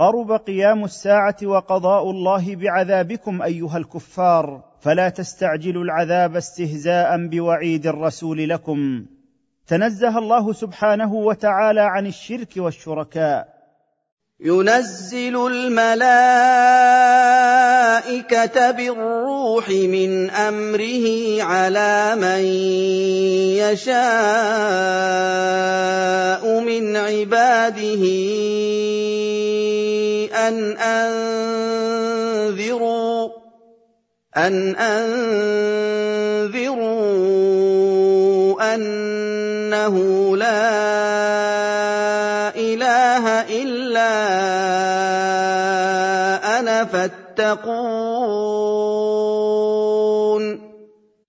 قرب قيام الساعة وقضاء الله بعذابكم أيها الكفار فلا تستعجلوا العذاب استهزاء بوعيد الرسول لكم. تنزه الله سبحانه وتعالى عن الشرك والشركاء. ينزل الملائكة بالروح من أمره على من يشاء من عباده. أن أنذروا أن أنذروا أنه لا إله إلا أنا فاتقون.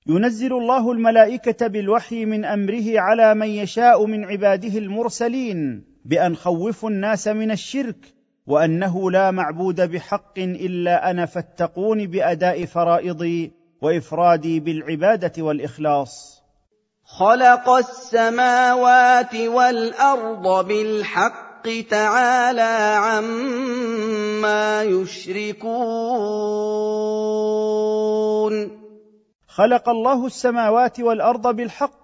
ينزل الله الملائكة بالوحي من أمره على من يشاء من عباده المرسلين بأن خوفوا الناس من الشرك وأنه لا معبود بحق إلا أنا فاتقون بأداء فرائضي وإفرادي بالعبادة والإخلاص. خلق السماوات والأرض بالحق تعالى عما يشركون. خلق الله السماوات والأرض بالحق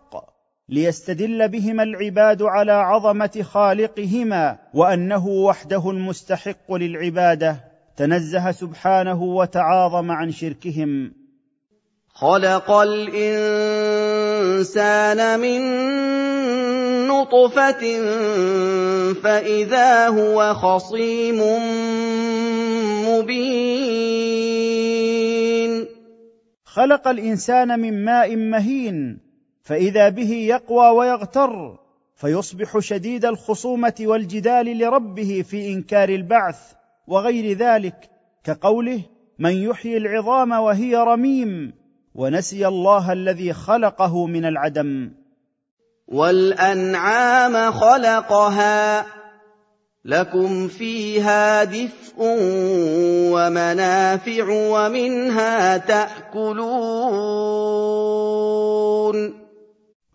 ليستدل بهما العباد على عظمة خالقهما وأنه وحده المستحق للعبادة. تنزه سبحانه وتعاظم عن شركهم. خلق الإنسان من نطفة فإذا هو خصيم مبين. خلق الإنسان من ماء مهين فإذا به يقوى ويغتر فيصبح شديد الخصومة والجدال لربه في إنكار البعث وغير ذلك كقوله من يحيي العظام وهي رميم ونسي الله الذي خلقه من العدم والانعام خلقها لكم فيها دفء ومنافع ومنها تاكلون.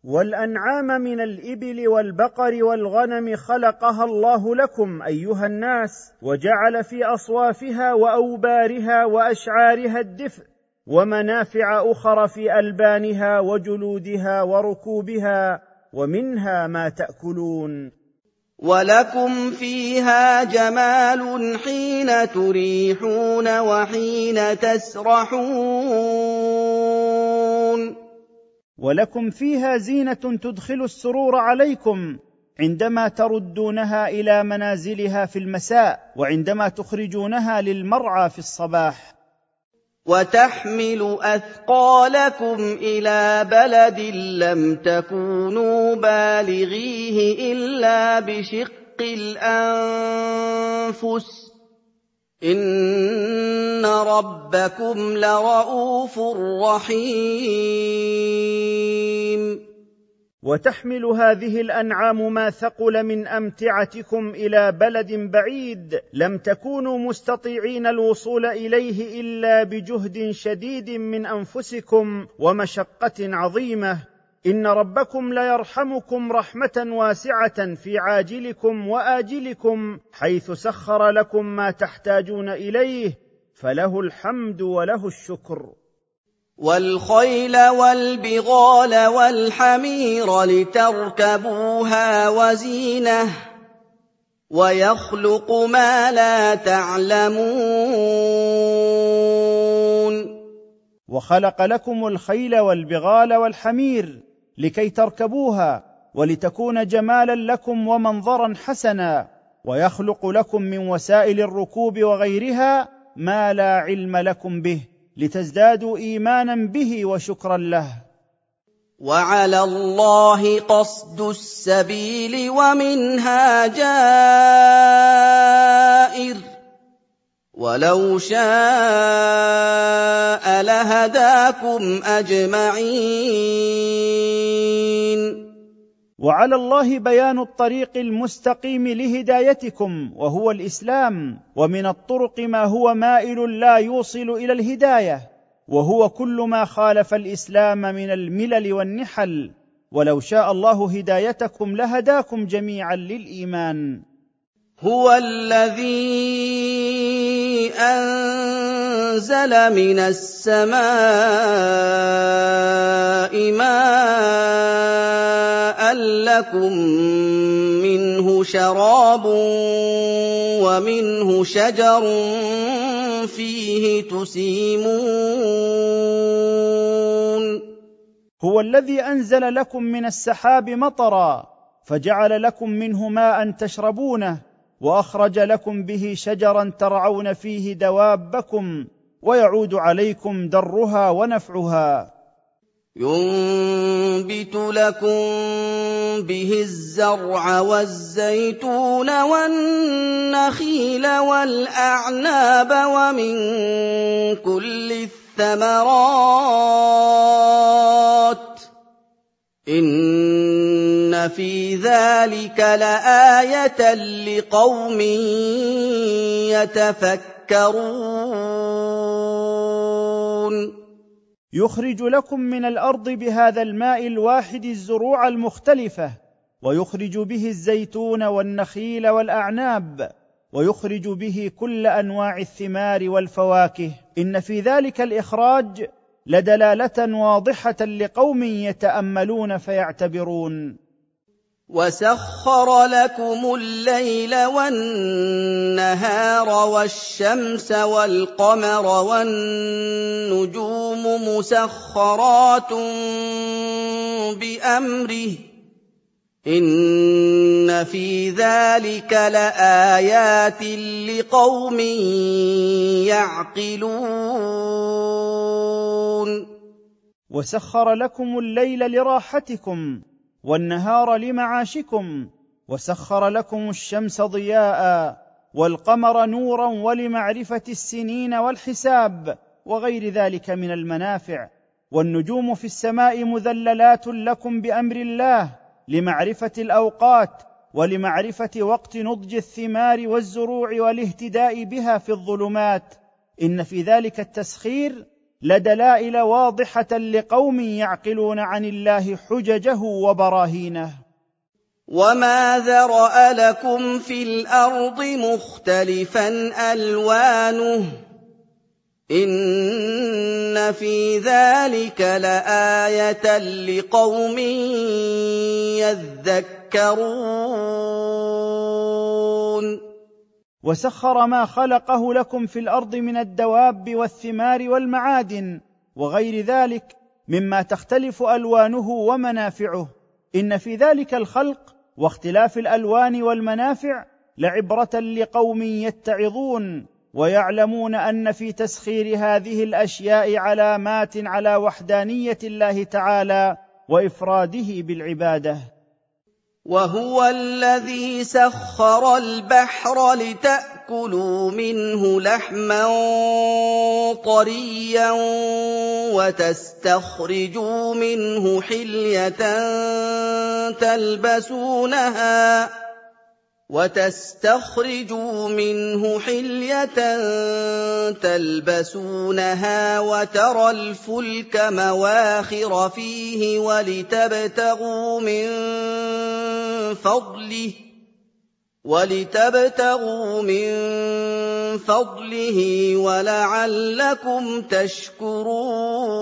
والأنعام من الإبل والبقر والغنم خلقها الله لكم أيها الناس وجعل في أصوافها وأوبارها وأشعارها الدفء ومنافع أخر في ألبانها وجلودها وركوبها ومنها ما تأكلون. ولكم فيها جمال حين تريحون وحين تسرحون. ولكم فيها زينة تدخل السرور عليكم عندما تردونها إلى منازلها في المساء وعندما تخرجونها للمرعى في الصباح. وتحمل أثقالكم إلى بلد لم تكونوا بالغيه إلا بشق الأنفس. إِنَّ رَبَّكُمْ لَرَءُوفٌ رَّحِيمٌ. وتحمل هذه الأنعام ما ثقل من أمتعتكم إلى بلد بعيد لم تكونوا مستطيعين الوصول إليه إلا بجهد شديد من أنفسكم ومشقة عظيمة. إن ربكم ليرحمكم رحمة واسعة في عاجلكم وآجلكم حيث سخر لكم ما تحتاجون إليه فله الحمد وله الشكر. والخيل والبغال والحمير لتركبوها وزينة ويخلق ما لا تعلمون. وخلق لكم الخيل والبغال والحمير لكي تركبوها ولتكون جمالا لكم ومنظرا حسنا ويخلق لكم من وسائل الركوب وغيرها ما لا علم لكم به لتزدادوا إيمانا به وشكرا له. وعلى الله قصد السبيل ومنها جائر. وَلَوْ شَاءَ لَهَدَاكُمْ أَجْمَعِينَ. وعلى الله بيان الطريق المستقيم لهدايتكم وهو الإسلام ومن الطرق ما هو مائل لا يوصل إلى الهداية وهو كل ما خالف الإسلام من الملل والنحل. ولو شاء الله هدايتكم لهداكم جميعا للإيمان. هو الذي أنزل من السماء ماء لكم منه شراب ومنه شجر فيه تسيمون. هو الذي أنزل لكم من السحاب مطرا فجعل لكم منه ماء تشربونه وأخرج لكم به شجرا ترعون فيه دوابكم ويعود عليكم درها ونفعها. ينبت لكم به الزرع والزيتون والنخيل والأعناب ومن كل الثمرات إِنَّ فِي ذَٰلِكَ لَآيَةً لِّقَوْمٍ يَتَفَكَّرُونَ يخرج لكم من الأرض بهذا الماء الواحد الزروع المختلفه ويخرج به الزيتون والنخيل والاعناب ويخرج به كل انواع الثمار والفواكه. ان في ذلك الاخراج لدلاله واضحه لقوم يتاملون فيعتبرون وسخر لكم الليل والنهار والشمس والقمر والنجوم مسخرات بامره ان في ذلك لايات لقوم يعقلون وسخر لكم الليل لراحتكم والنهار لمعاشكم وسخر لكم الشمس ضياء والقمر نورا ولمعرفة السنين والحساب وغير ذلك من المنافع والنجوم في السماء مذللات لكم بأمر الله لمعرفة الأوقات ولمعرفة وقت نضج الثمار والزروع والاهتداء بها في الظلمات إن في ذلك التسخير لدلائل واضحة لقوم يعقلون عن الله حججه وبراهينه. وما ذرا لكم في الأرض مختلفا الوانه إِنَّ فِي ذَٰلِكَ لَآيَةً لِّقَوْمٍ يَذَّكَّرُونَ. وسخر ما خلقه لكم في الأرض من الدواب والثمار والمعادن وغير ذلك مما تختلف ألوانه ومنافعه. إن في ذلك الخلق واختلاف الألوان والمنافع لعبرة لقوم يتعظون ويعلمون أن في تسخير هذه الأشياء علامات على وحدانية الله تعالى وإفراده بالعبادة. وهو الذي سخر البحر لتأكلوا منه لحما طريا وتستخرجوا منه حلية تلبسونها وتستخرجوا منه حلية تلبسونها وترى الفلك مواخر فيه ولتبتغوا من فضله ولتبتغوا من فضله ولعلكم تشكرون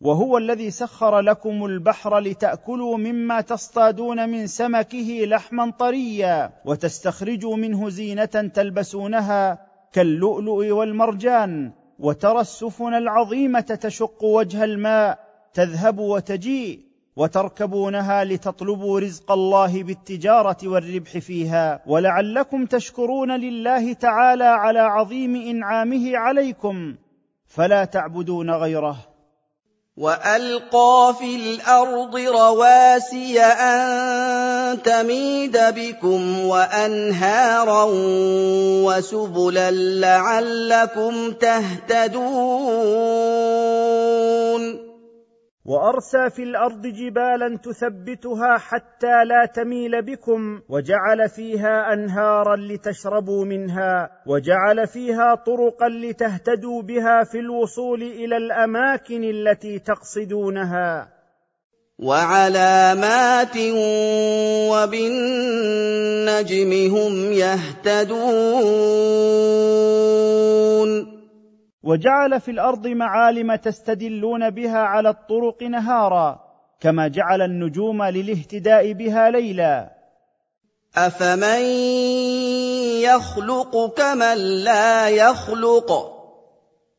وهو الذي سخر لكم البحر لتأكلوا مما تصطادون من سمكه لحما طريا وتستخرجوا منه زينة تلبسونها كاللؤلؤ والمرجان وترى السفن العظيمة تشق وجه الماء تذهب وتجيء وتركبونها لتطلبوا رزق الله بالتجارة والربح فيها ولعلكم تشكرون لله تعالى على عظيم إنعامه عليكم فلا تعبدون غيره والقى في الأرض رواسي ان تميد بكم وانهارا وسبلا لعلكم تهتدون وأرسى في الأرض جبالا تثبتها حتى لا تميل بكم وجعل فيها أنهارا لتشربوا منها وجعل فيها طرقا لتهتدوا بها في الوصول إلى الأماكن التي تقصدونها. وعلامات وبالنجم هم يهتدون. وجعل في الأرض معالم تستدلون بها على الطرق نهارا كما جعل النجوم للاهتداء بها ليلا. افمن يخلق كمن لا يخلق؟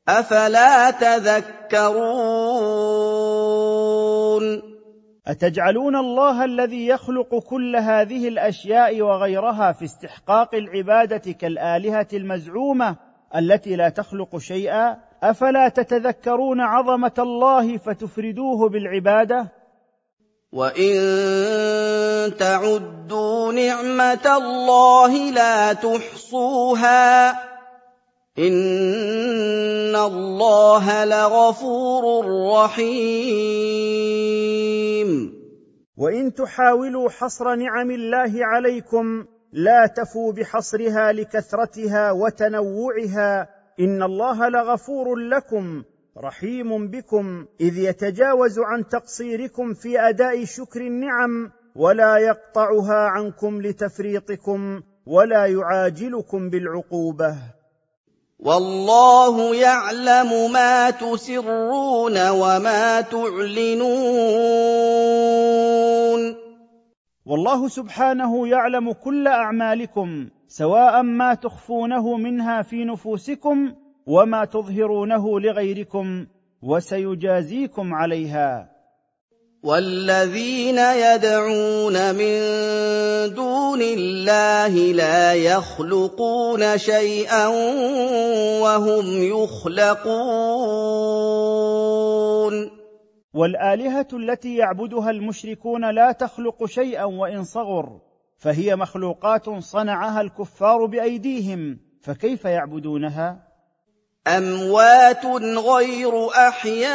افلا تذكرون؟ اتجعلون الله الذي يخلق كل هذه الاشياء وغيرها في استحقاق العباده كالالهه المزعومه؟ التي لا تخلق شيئا أفلا تتذكرون عظمة الله فتفردوه بالعبادة؟ وان تعدوا نعمه الله لا تحصوها ان الله لغفور رحيم. وان تحاولوا حصر نعم الله عليكم لا تفوا بحصرها لكثرتها وتنوعها إن الله لغفور لكم رحيم بكم إذ يتجاوز عن تقصيركم في أداء شكر النعم ولا يقطعها عنكم لتفريطكم ولا يعاجلكم بالعقوبة. والله يعلم ما تسرون وما تعلنون. والله سبحانه يعلم كل أعمالكم سواء ما تخفونه منها في نفوسكم وما تظهرونه لغيركم وسيجازيكم عليها. والذين يدعون من دون الله لا يخلقون شيئا وهم يخلقون. والآلهة التي يعبدها المشركون لا تخلق شيئا وإن صغر فهي مخلوقات صنعها الكفار بأيديهم فكيف يعبدونها؟ أموات غير أحياء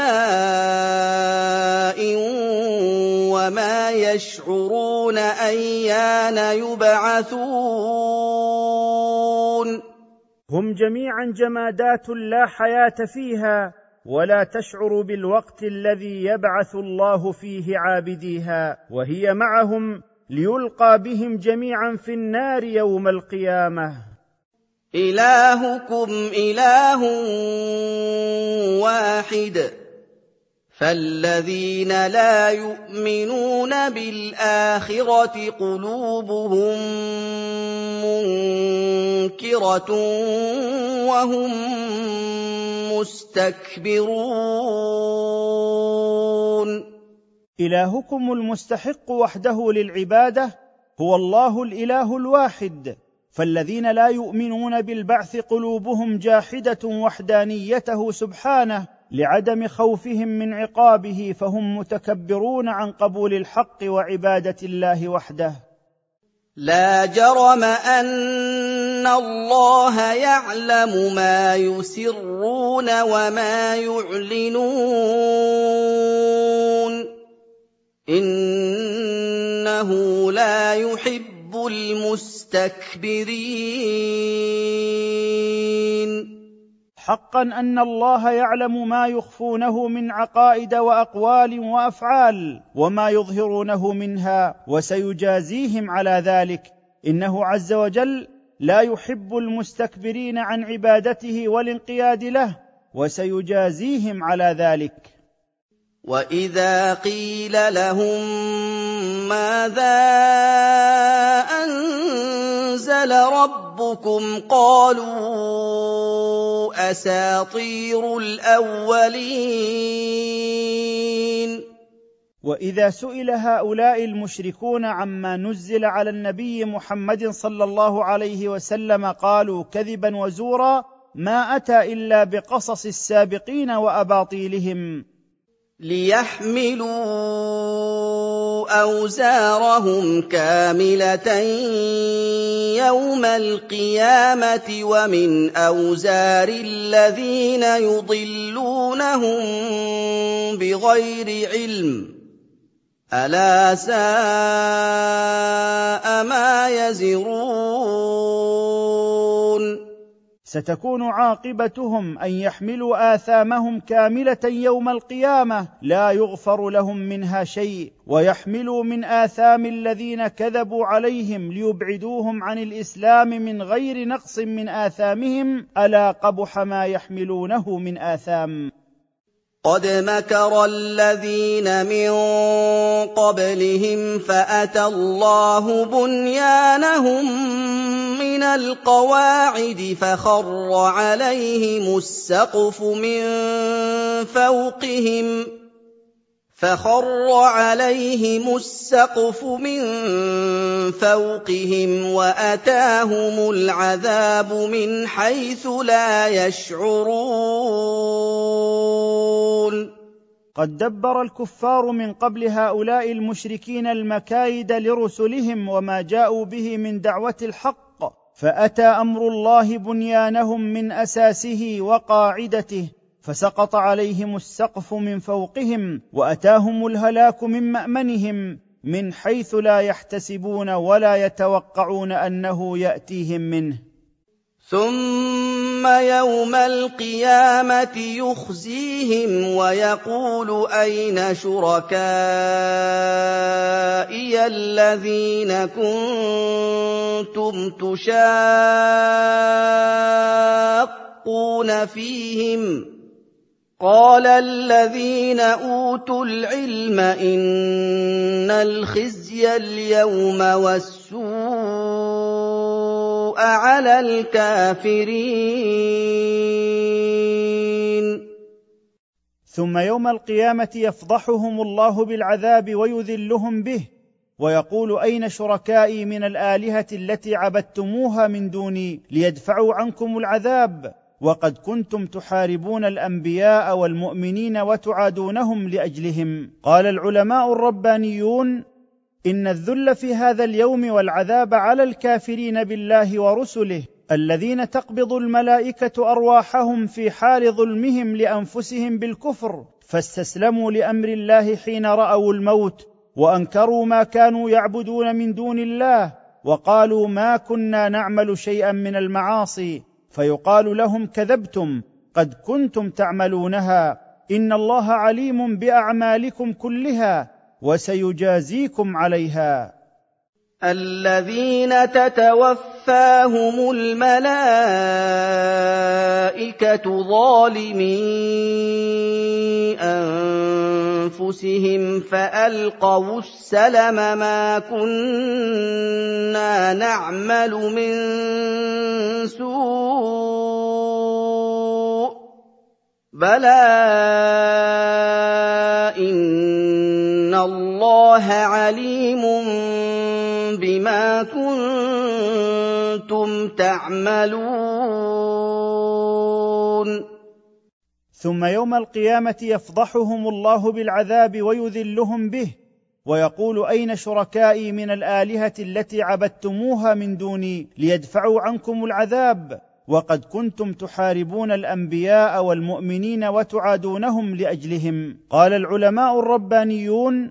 وما يشعرون أيان يبعثون. هم جميعا جمادات لا حياة فيها ولا تشعر بالوقت الذي يبعث الله فيه عابديها وهي معهم ليلقى بهم جميعا في النار يوم القيامة. إلهكم إله واحد. فالذين لا يؤمنون بالاخره قلوبهم منكره وهم مستكبرون الهكم المستحق وحده للعباده هو الله الاله الواحد فالذين لا يؤمنون بالبعث قلوبهم جاحده وحدانيته سبحانه لعدم خوفهم من عقابه فهم متكبرون عن قبول الحق وعبادة الله وحده. لا جرم أن الله يعلم ما يسرون وما يعلنون. إنه لا يحب المستكبرين. حقا أن الله يعلم ما يخفونه من عقائد وأقوال وأفعال وما يظهرونه منها وسيجازيهم على ذلك. إنه عز وجل لا يحب المستكبرين عن عبادته والانقياد له وسيجازيهم على ذلك. وإذا قيل لهم ماذا أنزل ربكم قالوا أساطير الأولين. وإذا سئل هؤلاء المشركون عما نزل على النبي محمد صلى الله عليه وسلم قالوا كذبا وزورا ما أتى إلا بقصص السابقين وأباطيلهم. لِيَحْمِلُوا أَوْزَارَهُمْ كَامِلَةً يَوْمَ الْقِيَامَةِ وَمِنْ أَوْزَارِ الَّذِينَ يُضِلُّونَهُم بِغَيْرِ عِلْمٍ ۗ أَلَا سَاءَ مَا يَزِرُونَ ستكون عاقبتهم أن يحملوا آثامهم كاملة يوم القيامة. لا يغفر لهم منها شيء ويحملوا من آثام الذين كذبوا عليهم ليبعدوهم عن الإسلام من غير نقص من آثامهم. ألا قبح ما يحملونه من آثام. قد مكر الذين من قبلهم فأتى الله بنيانهم من القواعد فخر عليهم السقف من فوقهم فخر عليهم السقف من فوقهم وأتاهم العذاب من حيث لا يشعرون. قد دبر الكفار من قبل هؤلاء المشركين المكايد لرسلهم وما جاءوا به من دعوة الحق فأتى أمر الله بنيانهم من أساسه وقاعدته فسقط عليهم السقف من فوقهم وأتاهم الهلاك من مأمنهم من حيث لا يحتسبون ولا يتوقعون أنه يأتيهم منه. ثم يوم القيامة يخزيهم ويقول أين شركائي الذين كنتم تشاقون فيهم؟ قال الذين أوتوا العلم إن الخزي اليوم والسوء على الكافرين. ثم يوم القيامة يفضحهم الله بالعذاب ويذلهم به ويقول أين شركائي من الآلهة التي عبدتموها من دوني ليدفعوا عنكم العذاب؟ وقد كنتم تحاربون الأنبياء والمؤمنين وتعادونهم لأجلهم. قال العلماء الربانيون إن الذل في هذا اليوم والعذاب على الكافرين بالله ورسله الذين تقبض الملائكة أرواحهم في حال ظلمهم لأنفسهم بالكفر فاستسلموا لأمر الله حين رأوا الموت وأنكروا ما كانوا يعبدون من دون الله وقالوا ما كنا نعمل شيئا من المعاصي. فيقال لهم كذبتم قد كنتم تعملونها. إن الله عليم بأعمالكم كلها وسيجازيكم عليها. الذين تتوفاهم الملائكة ظالمي أنفسهم فألقوا السلم ما كنا نعمل من سوء بلى إن الله عليم بما كنتم تعملون. ثم يوم القيامة يفضحهم الله بالعذاب ويذلهم به ويقول أين شركائي من الآلهة التي عبدتموها من دوني ليدفعوا عنكم العذاب؟ وقد كنتم تحاربون الأنبياء والمؤمنين وتعادونهم لأجلهم. قال العلماء الربانيون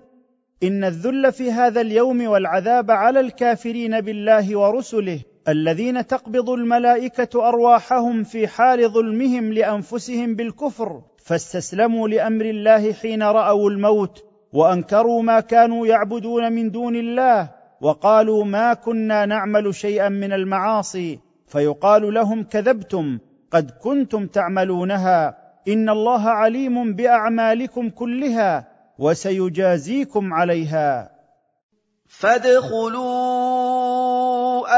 إن الذل في هذا اليوم والعذاب على الكافرين بالله ورسله الذين تقبض الملائكة أرواحهم في حال ظلمهم لأنفسهم بالكفر فاستسلموا لأمر الله حين رأوا الموت وأنكروا ما كانوا يعبدون من دون الله وقالوا ما كنا نعمل شيئا من المعاصي فيقال لهم كذبتم قد كنتم تعملونها إن الله عليم بأعمالكم كلها وسيجازيكم عليها. فادخلوا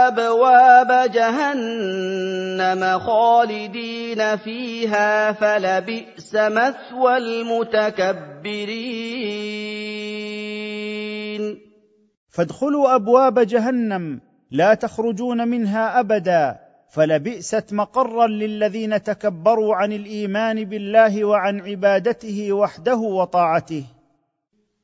أبواب جهنم خالدين فيها فلبئس مثوى المتكبرين. فادخلوا أبواب جهنم لا تخرجون منها أبدا فلبئست مقرا للذين تكبروا عن الإيمان بالله وعن عبادته وحده وطاعته.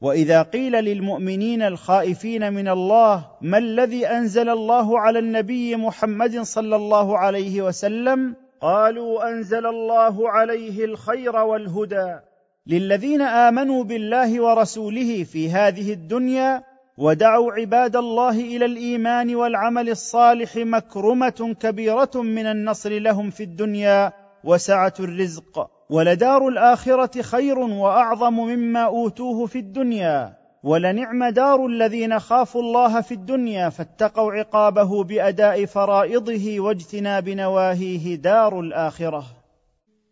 وإذا قيل للمؤمنين الخائفين من الله ما الذي أنزل الله على النبي محمد صلى الله عليه وسلم؟ قالوا أنزل الله عليه الخير والهدى. للذين آمنوا بالله ورسوله في هذه الدنيا ودعوا عباد الله إلى الإيمان والعمل الصالح مكرمة كبيرة من النصر لهم في الدنيا وسعة الرزق. ولدار الآخرة خير وأعظم مما أوتوه في الدنيا ولنعم دار الذين خافوا الله في الدنيا فاتقوا عقابه بأداء فرائضه واجتناب نواهيه دار الآخرة.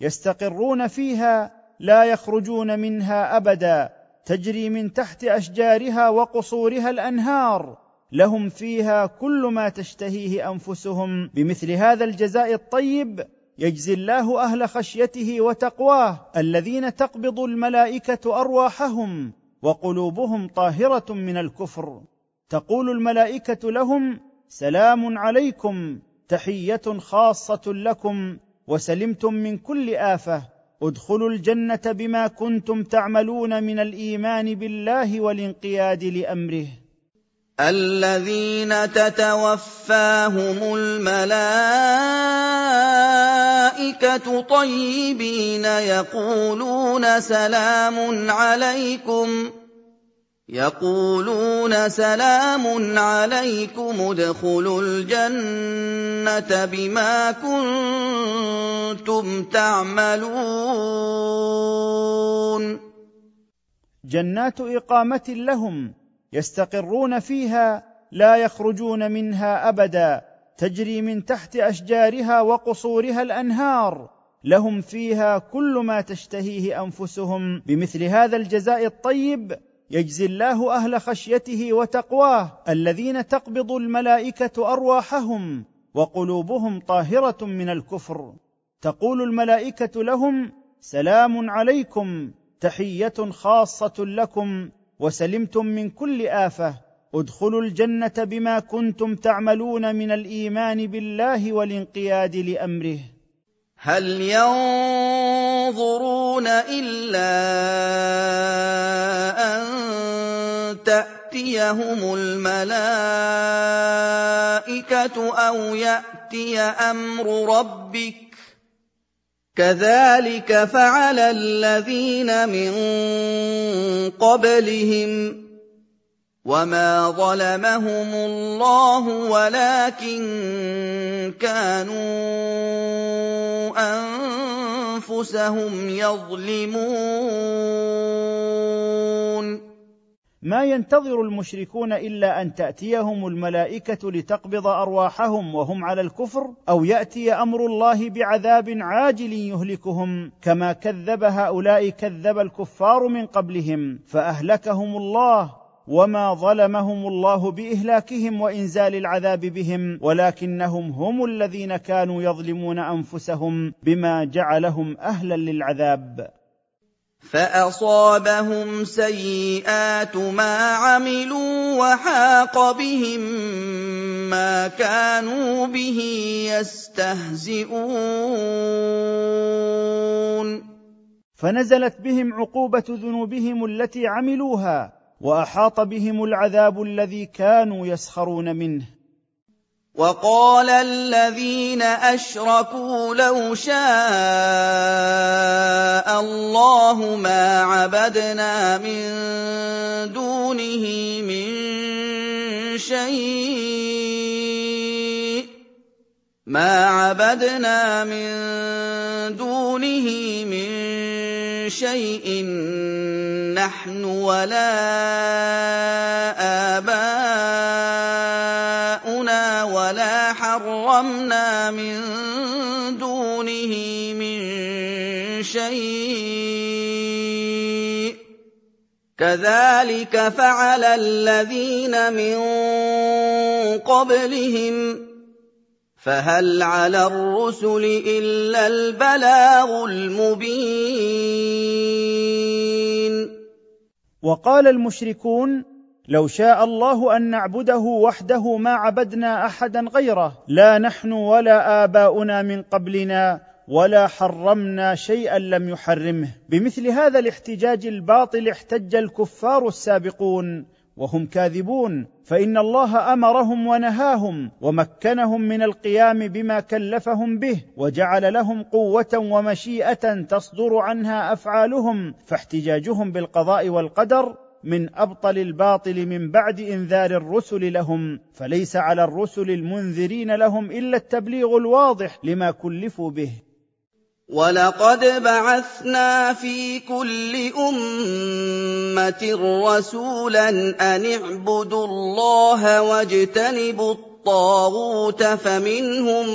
يستقرون فيها لا يخرجون منها أبدا تجري من تحت أشجارها وقصورها الأنهار. لهم فيها كل ما تشتهيه أنفسهم. بمثل هذا الجزاء الطيب يجزي الله أهل خشيته وتقواه الذين تقبض الملائكة أرواحهم وقلوبهم طاهرة من الكفر. تقول الملائكة لهم سلام عليكم تحية خاصة لكم. وسلمتم من كل آفة ادخلوا الجنة بما كنتم تعملون من الإيمان بالله والانقياد لأمره. الذين تتوفاهم الملائكة طيبين يقولون سلام عليكم. يقولون سلام عليكم ادخلوا الجنة بما كنتم تعملون. جنات إقامة لهم يستقرون فيها لا يخرجون منها أبدا تجري من تحت أشجارها وقصورها الأنهار. لهم فيها كل ما تشتهيه أنفسهم بمثل هذا الجزاء الطيب يجزي الله أهل خشيته وتقواه الذين تقبض الملائكة أرواحهم وقلوبهم طاهرة من الكفر. تقول الملائكة لهم سلام عليكم تحية خاصة لكم وسلمتم من كل آفة. ادخلوا الجنة بما كنتم تعملون من الإيمان بالله والانقياد لأمره. هل ينظرون الا ان تاتيهم الملائكه أو ياتي أمر ربك كذلك فعل الذين من قبلهم وما ظلمهم الله ولكن كانوا انفسهم يظلمون ما ينتظر المشركون الا ان تاتيهم الملائكه لتقبض ارواحهم وهم على الكفر أو ياتي أمر الله بعذاب عاجل يهلكهم كما كذب هؤلاء كذب الكفار من قبلهم فاهلكهم الله وما ظلمهم الله باهلاكهم وانزال العذاب بهم ولكنهم هم الذين كانوا يظلمون انفسهم بما جعلهم أهلا للعذاب. فاصابهم سيئات ما عملوا وحاق بهم ما كانوا به يستهزئون. فنزلت بهم عقوبه ذنوبهم التي عملوها. وأحاط بهم العذاب الذي كانوا يسخرون منه. وقال الذين أشركوا لو شاء الله ما عبدنا من دونه من شيء. ما عبدنا من دونه من شيء نحن ولا آباؤنا ولا حرمنا من دونه من شيء. كذلك فعل الذين من قبلهم فهل على الرسل إلا البلاغ المبين؟ وقال المشركون لو شاء الله أن نعبده وحده ما عبدنا أحدا غيره لا نحن ولا آباؤنا من قبلنا ولا حرمنا شيئا لم يحرمه. بمثل هذا الاحتجاج الباطل احتج الكفار السابقون. وهم كاذبون فإن الله أمرهم ونهاهم ومكنهم من القيام بما كلفهم به وجعل لهم قوة ومشيئة تصدر عنها أفعالهم فاحتجاجهم بالقضاء والقدر من أبطل الباطل من بعد إنذار الرسل لهم فليس على الرسل المنذرين لهم إلا التبليغ الواضح لما كلفوا به. وَلَقَدْ بَعَثْنَا فِي كُلِّ أُمَّةٍ رَّسُولًا أَنِ اعْبُدُوا اللَّهَ وَاجْتَنِبُوا الطَّاغُوتَ فَمِنْهُم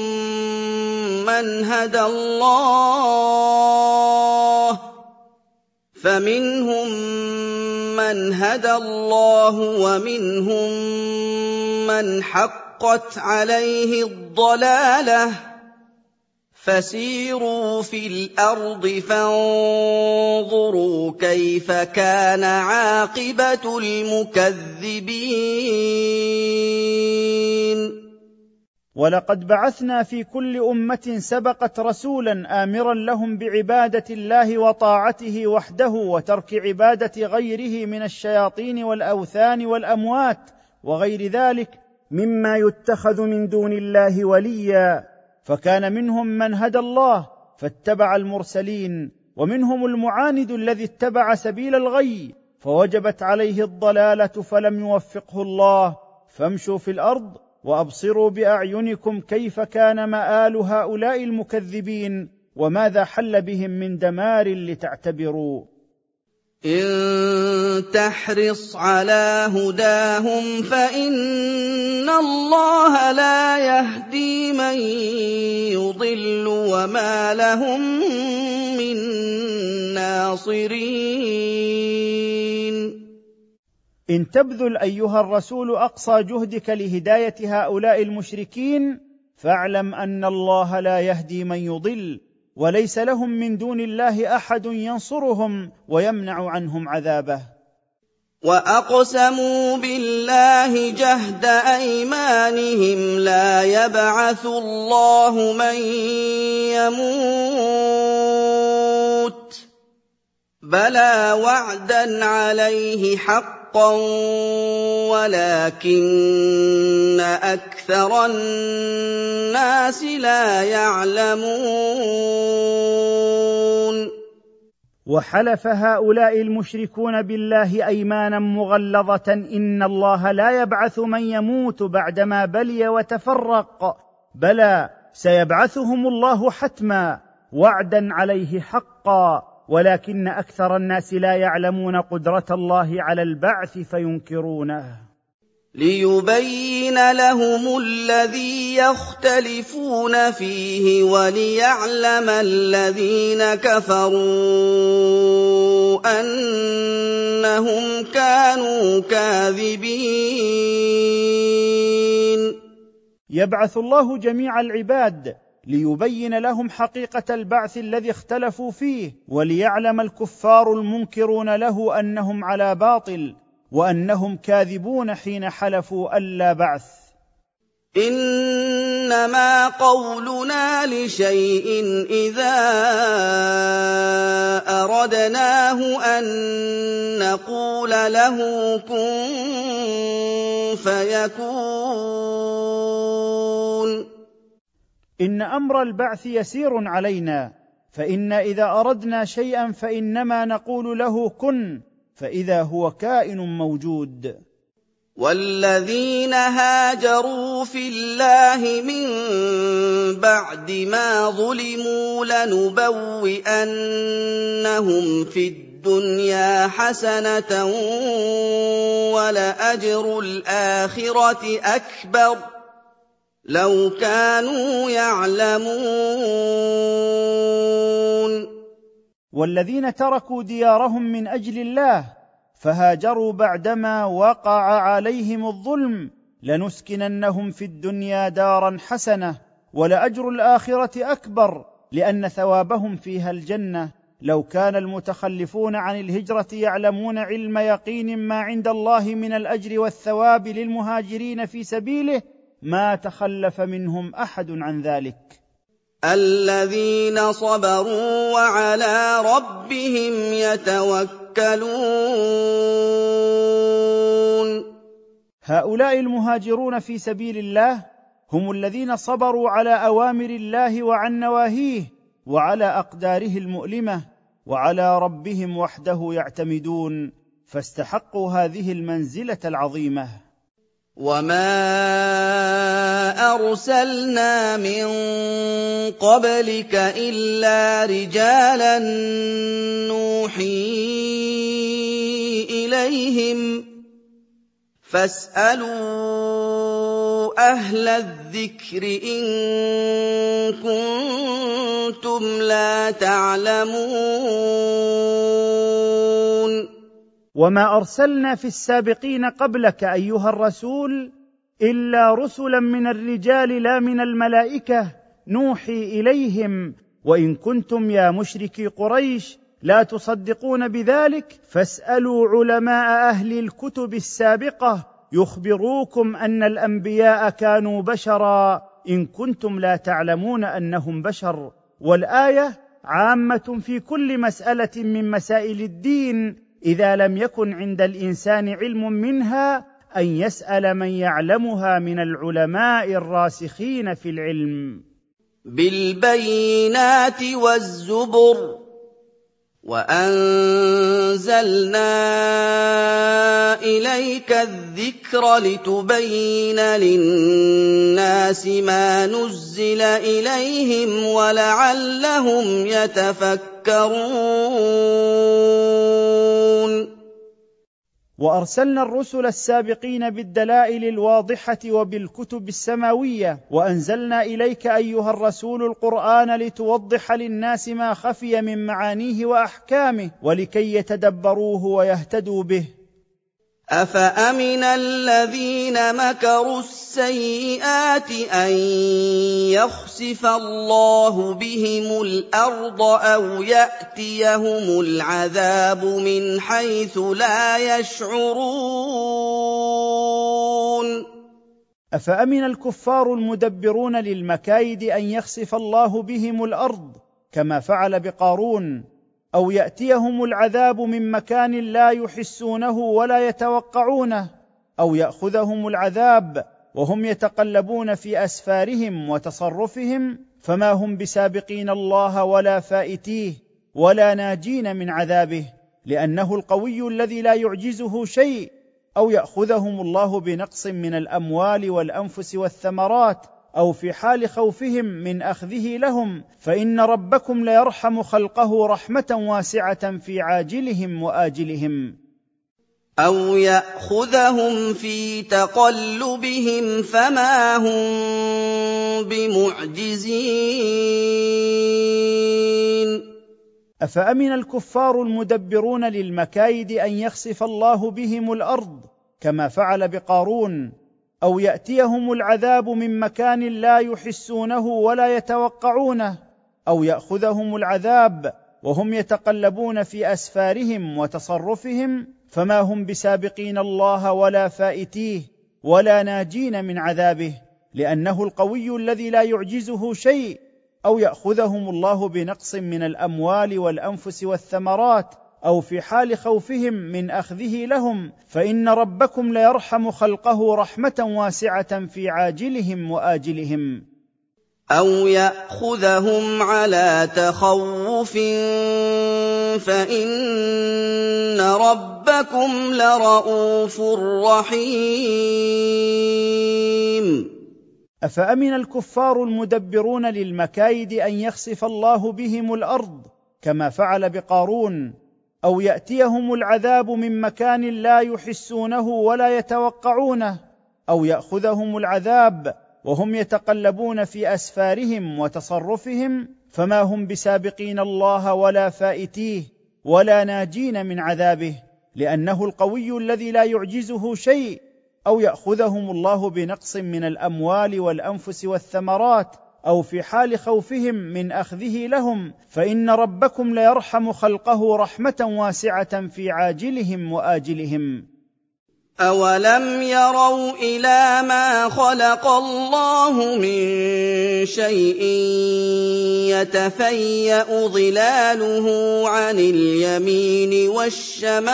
مَّنْ هَدَى اللَّهُ وَمِنْهُم مَّنْ حَقَّتْ عَلَيْهِ الضَّلَالَةُ فَسِيرُوا فِي الْأَرْضِ فَانظُرُوا كَيْفَ كَانَ عَاقِبَةُ الْمُكَذِّبِينَ. ولقد بعثنا في كل أمة سبقت رسولا آمرا لهم بعبادة الله وطاعته وحده وترك عبادة غيره من الشياطين والأوثان والأموات وغير ذلك مما يتخذ من دون الله وليا. فكان منهم من هدى الله فاتبع المرسلين ومنهم المعاند الذي اتبع سبيل الغي فوجبت عليه الضلالة فلم يوفقه الله. فامشوا في الأرض وأبصروا بأعينكم كيف كان مآل هؤلاء المكذبين وماذا حل بهم من دمار لتعتبروا. إِن تَحْرِصْ عَلَىٰ هُدَاهُمْ فَإِنَّ اللَّهَ لَا يَهْدِي مَن يُضِلُّ وَمَا لَهُم مِّن نَّاصِرِينَ. إن تبذل أيها الرسول أقصى جهدك لهداية هؤلاء المشركين فاعلم أن الله لا يهدي من يضل وليس لهم من دون الله أحد ينصرهم ويمنع عنهم عذابه. وأقسموا بالله جهد أيمانهم لا يبعث الله من يموت بلى وعدا عليه حقا حقا ولكن أكثر الناس لا يعلمون. وحلف هؤلاء المشركون بالله أيمانا مغلظة إن الله لا يبعث من يموت بعدما بلي وتفرق. بلى سيبعثهم الله حتما وعدا عليه حقا. ولكن أكثر الناس لا يعلمون قدرة الله على البعث فينكرونه. ليبين لهم الذي يختلفون فيه وليعلم الذين كفروا أنهم كانوا كاذبين. يبعث الله جميع العباد ليبين لهم حقيقة البعث الذي اختلفوا فيه وليعلم الكفار المنكرون له أنهم على باطل وأنهم كاذبون حين حلفوا ألا بعث. إنما قولنا لشيء إذا أردناه أن نقول له كن فيكون. إن أمر البعث يسير علينا فانا إذا أردنا شيئا فإنما نقول له كن فإذا هو كائن موجود. والذين هاجروا في الله من بعد ما ظلموا لنبوئنهم في الدنيا حسنة ولأجر الآخرة أكبر. لو كانوا يعلمون. والذين تركوا ديارهم من أجل الله فهاجروا بعدما وقع عليهم الظلم لنسكننهم في الدنيا دارا حسنة ولأجر الآخرة أكبر لأن ثوابهم فيها الجنة. لو كان المتخلفون عن الهجرة يعلمون علم يقين ما عند الله من الأجر والثواب للمهاجرين في سبيله ما تخلف منهم أحد عن ذلك. الذين صبروا وعلى ربهم يتوكلون. هؤلاء المهاجرون في سبيل الله هم الذين صبروا على أوامر الله وعن نواهيه وعلى أقداره المؤلمة وعلى ربهم وحده يعتمدون فاستحقوا هذه المنزلة العظيمة. وما ارسلنا من قبلك الا رجالا نوحي اليهم فاسالوا أهل الذكر ان كنتم لا تعلمون وما أرسلنا في السابقين قبلك أيها الرسول إلا رسلا من الرجال لا من الملائكة نوحي إليهم وإن كنتم يا مشركي قريش لا تصدقون بذلك فاسألوا علماء أهل الكتب السابقة يخبروكم أن الأنبياء كانوا بشرا إن كنتم لا تعلمون أنهم بشر والآية عامة في كل مسألة من مسائل الدين إذا لم يكن عند الإنسان علم منها أن يسأل من يعلمها من العلماء الراسخين في العلم. بالبينات والزبر. وانزلنا اليك الذكر لتبين للناس ما نزل اليهم ولعلهم يتفكرون وأرسلنا الرسل السابقين بالدلائل الواضحة وبالكتب السماوية وأنزلنا إليك أيها الرسول القرآن لتوضح للناس ما خفي من معانيه وأحكامه ولكي يتدبروه ويهتدوا به. افامن الذين مكروا السيئات ان يخسف الله بهم الأرض أو ياتيهم العذاب من حيث لا يشعرون افامن الكفار المدبرون للمكايد ان يخسف الله بهم الأرض كما فعل بقارون أو يأتيهم العذاب من مكان لا يحسونه ولا يتوقعونه أو يأخذهم العذاب وهم يتقلبون في أسفارهم وتصرفهم فما هم بسابقين الله ولا فائتيه ولا ناجين من عذابه لأنه القوي الذي لا يعجزه شيء أو يأخذهم الله بنقص من الأموال والأنفس والثمرات أو في حال خوفهم من أخذه لهم فإن ربكم ليرحم خلقه رحمة واسعة في عاجلهم وآجلهم. أو يأخذهم في تقلبهم فما هم بمعجزين. أفأمن الكفار المدبرون للمكايد أن يخسف الله بهم الأرض كما فعل بقارون؟ أو يأتيهم العذاب من مكان لا يحسونه ولا يتوقعونه أو يأخذهم العذاب وهم يتقلبون في أسفارهم وتصرفهم فما هم بسابقين الله ولا فائتيه ولا ناجين من عذابه لأنه القوي الذي لا يعجزه شيء أو يأخذهم الله بنقص من الأموال والأنفس والثمرات أو في حال خوفهم من أخذه لهم فإن ربكم ليرحم خلقه رحمة واسعة في عاجلهم وآجلهم. أَوْ يَأْخُذَهُمْ عَلَىٰ تَخَوُّفٍ فَإِنَّ رَبَّكُمْ لَرَءُوفٌ رَّحِيمٌ. أفأمن الكفار المدبرون للمكايد أن يخسف الله بهم الأرض كما فعل بقارون؟ أو يأتيهم العذاب من مكان لا يحسونه ولا يتوقعونه أو يأخذهم العذاب وهم يتقلبون في أسفارهم وتصرفهم فما هم بسابقين الله ولا فائتيه ولا ناجين من عذابه لأنه القوي الذي لا يعجزه شيء أو يأخذهم الله بنقص من الأموال والأنفس والثمرات أو في حال خوفهم من أخذه لهم فإن ربكم ليرحم خلقه رحمة واسعة في عاجلهم وآجلهم. أَوَلَمْ يَرَوْا إِلَىٰ مَا خَلَقَ اللَّهُ مِن شَيْءٍ يَتَفَيَّأُ ظِلَالُهُ عَنِ الْيَمِينِ وَالشَّمَائِلِ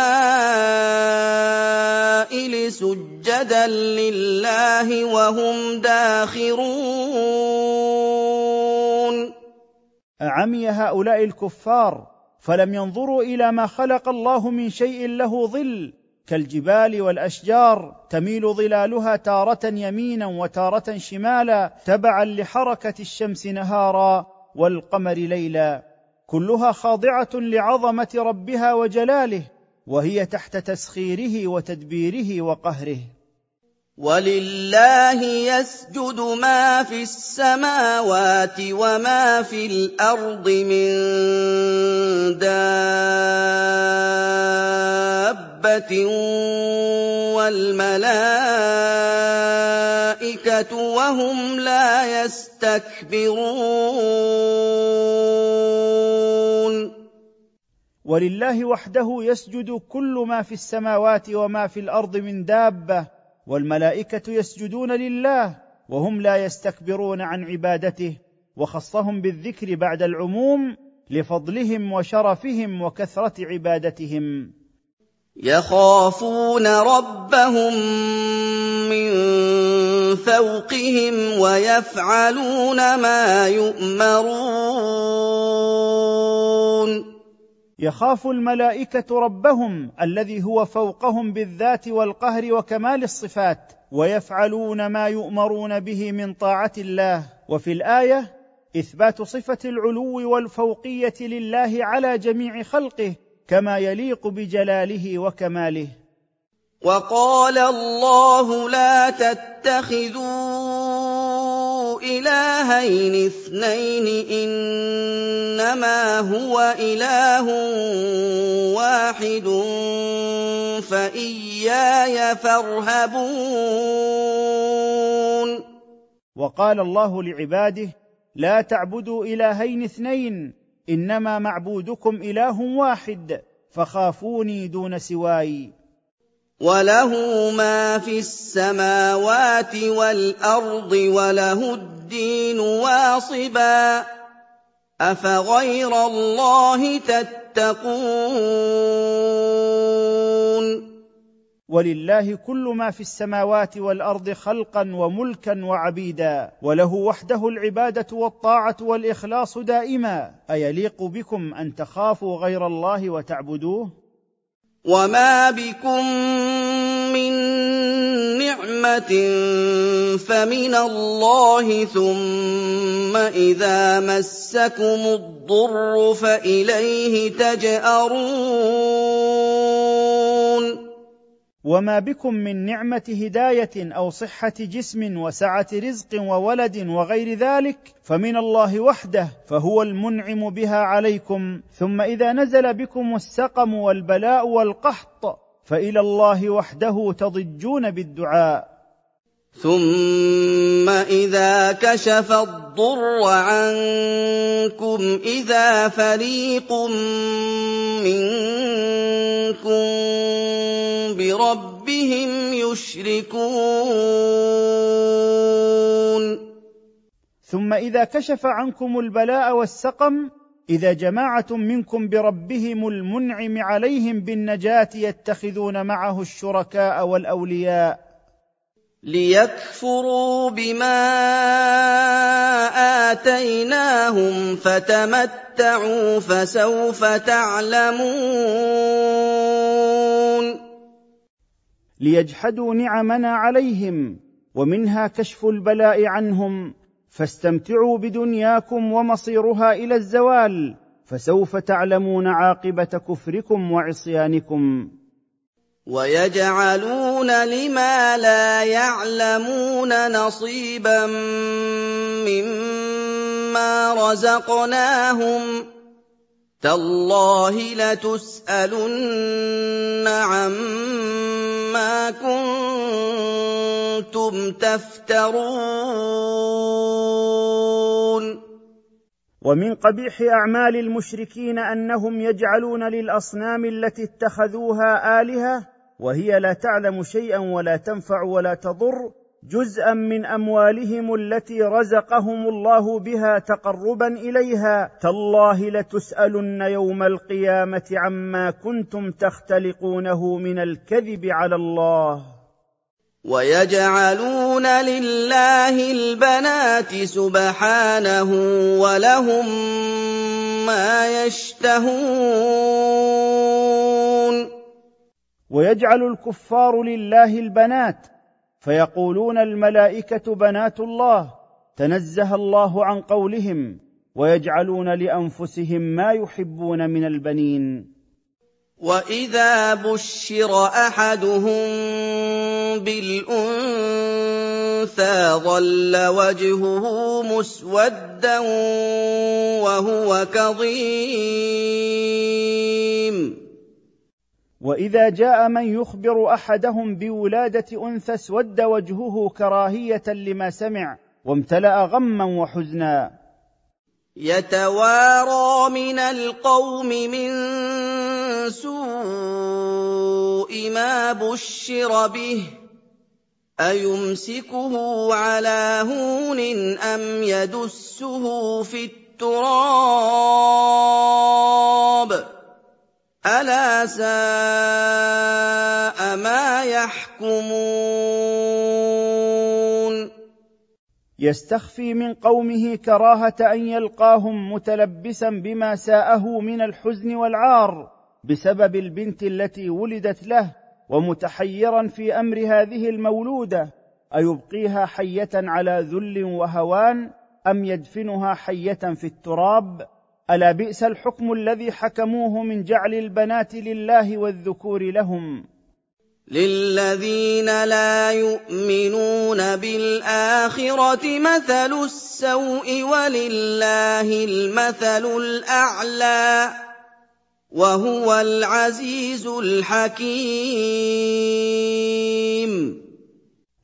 سُجَّدًا لِّلَّهِ وَهُمْ دَاخِرُونَ أعمي هؤلاء الكفار فلم ينظروا إلى ما خلق الله من شيء له ظل كالجبال والأشجار تميل ظلالها تارة يمينا وتارة شمالا تبعا لحركة الشمس نهارا والقمر ليلا. كلها خاضعة لعظمة ربها وجلاله وهي تحت تسخيره وتدبيره وقهره. وَلِلَّهِ يَسْجُدُ مَا فِي السَّمَاوَاتِ وَمَا فِي الْأَرْضِ مِن دَابَّةٍ وَالْمَلَائِكَةُ وَهُمْ لَا يَسْتَكْبِرُونَ ولله وحده يسجد كل ما في السماوات وما في الأرض من دابه والملائكة يسجدون لله وهم لا يستكبرون عن عبادته وخصهم بالذكر بعد العموم لفضلهم وشرفهم وكثرة عبادتهم. يخافون ربهم من فوقهم ويفعلون ما يؤمرون. يخاف الملائكة ربهم الذي هو فوقهم بالذات والقهر وكمال الصفات ويفعلون ما يؤمرون به من طاعة الله. وفي الآية إثبات صفة العلو والفوقية لله على جميع خلقه كما يليق بجلاله وكماله. وقال الله لا تتخذوا إلهين اثنين إنما هو إله واحد فإياي فارهبون. وقال الله لعباده لا تعبدوا إلهين اثنين إنما معبودكم إله واحد فخافوني دون سواي. وَلَهُ مَا فِي السَّمَاوَاتِ وَالْأَرْضِ وَلَهُ الدِّينُ وَاصِبًا ۚ أَفَغَيْرَ اللَّهِ تَتَّقُونَ ولله كل ما في السماوات والارض خلقا وملكا وعبيدا وله وحده العباده والطاعه والاخلاص دائما ايليق بكم ان تخافوا غير الله وتعبدوه وَمَا بِكُم مِّن نِّعْمَةٍ فَمِنَ اللَّهِ ۖ ثُمَّ إِذَا مَسَّكُمُ الضُّرُّ فَإِلَيْهِ تَجْأَرُونَ وما بكم من نعمة هداية أو صحة جسم وسعة رزق وولد وغير ذلك فمن الله وحده فهو المنعم بها عليكم. ثم إذا نزل بكم السقم والبلاء والقحط فإلى الله وحده تضجون بالدعاء. ثُمَّ إِذَا كَشَفَ الضُّرَّ عَنكُمْ إِذَا فَرِيقٌ مِّنكُم بِرَبِّهِمْ يُشْرِكُونَ ثم اذا كشف عنكم البلاء والسقم اذا جماعة منكم بربهم المنعم عليهم بالنجاه يتخذون معه الشركاء والاولياء لِيَكْفُرُوا بِمَا آتَيْنَاهُمْ ۚ فَتَمَتَّعُوا فَسَوْفَ تَعْلَمُونَ ليجحدوا نعمنا عليهم ومنها كشف البلاء عنهم فاستمتعوا بدنياكم ومصيرها إلى الزوال فسوف تعلمون عاقبه كفركم وعصيانكم وَيَجْعَلُونَ لِمَا لَا يَعْلَمُونَ نَصِيبًا مِّمَّا رَزَقْنَاهُمْ ۗ تَاللَّهِ لَتُسْأَلُنَّ عَمَّا كُنتُمْ تَفْتَرُونَ. ومن قبيح أعمال المشركين أنهم يجعلون للأصنام التي اتخذوها آلهة وهي لا تعلم شيئا ولا تنفع ولا تضر جزءا من أموالهم التي رزقهم الله بها تقربا إليها. تالله لتسألن يوم القيامة عما كنتم تختلقونه من الكذب على الله. ويجعلون لله البنات سبحانه ولهم ما يشتهون. ويجعل الكفار لله البنات فيقولون الملائكة بنات الله تنزه الله عن قولهم ويجعلون لأنفسهم ما يحبون من البنين. واذا بشر احدهم بالانثى ظل وجهه مسودا وهو كظيم. وإذا جاء من يخبر أحدهم بولادة أنثى اسود وجهه كراهية لما سمع وامتلأ غما وحزنا. يتوارى من القوم من سوء ما بشر به أيمسكه على هون أم يدسه في التراب؟ أَلَا سَاءَ مَا يَحْكُمُونَ؟ يستخفي من قومه كراهة أن يلقاهم متلبسا بما ساءه من الحزن والعار بسبب البنت التي ولدت له ومتحيرا في أمر هذه المولودة. أيبقيها حية على ذل وهوان أم يدفنها حية في التراب؟ ألا بئس الحكم الذي حكموه من جعل البنات لله والذكور لهم؟ للذين لا يؤمنون بالآخرة مثل السوء ولله المثل الأعلى وهو العزيز الحكيم.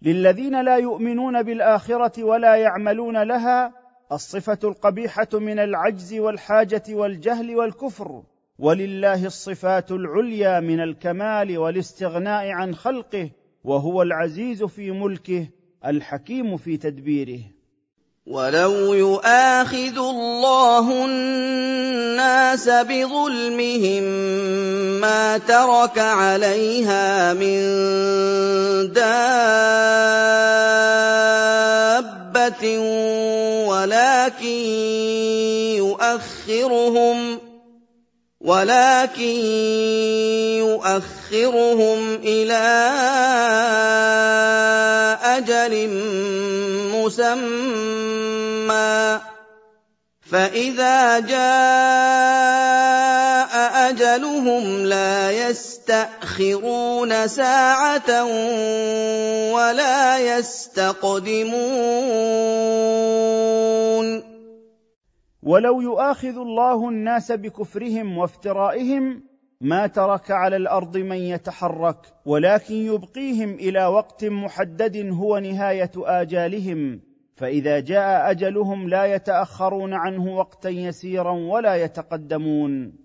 للذين لا يؤمنون بالآخرة ولا يعملون لها الصفة القبيحة من العجز والحاجة والجهل والكفر ولله الصفات العليا من الكمال والاستغناء عن خلقه وهو العزيز في ملكه الحكيم في تدبيره. ولو يؤاخذ الله الناس بظلمهم ما ترك عليها من دابه ولكن يؤخرهم ولكن يؤخرهم إلى أجل مسمى فإذا جاء أجلهم لا يستأخرون ساعة ولا يستقدمون. ولو يؤاخذ الله الناس بكفرهم وافترائهم ما ترك على الأرض من يتحرك ولكن يبقيهم إلى وقت محدد هو نهاية آجالهم. فإذا جاء أجلهم لا يتأخرون عنه وقتا يسيرا ولا يتقدمون.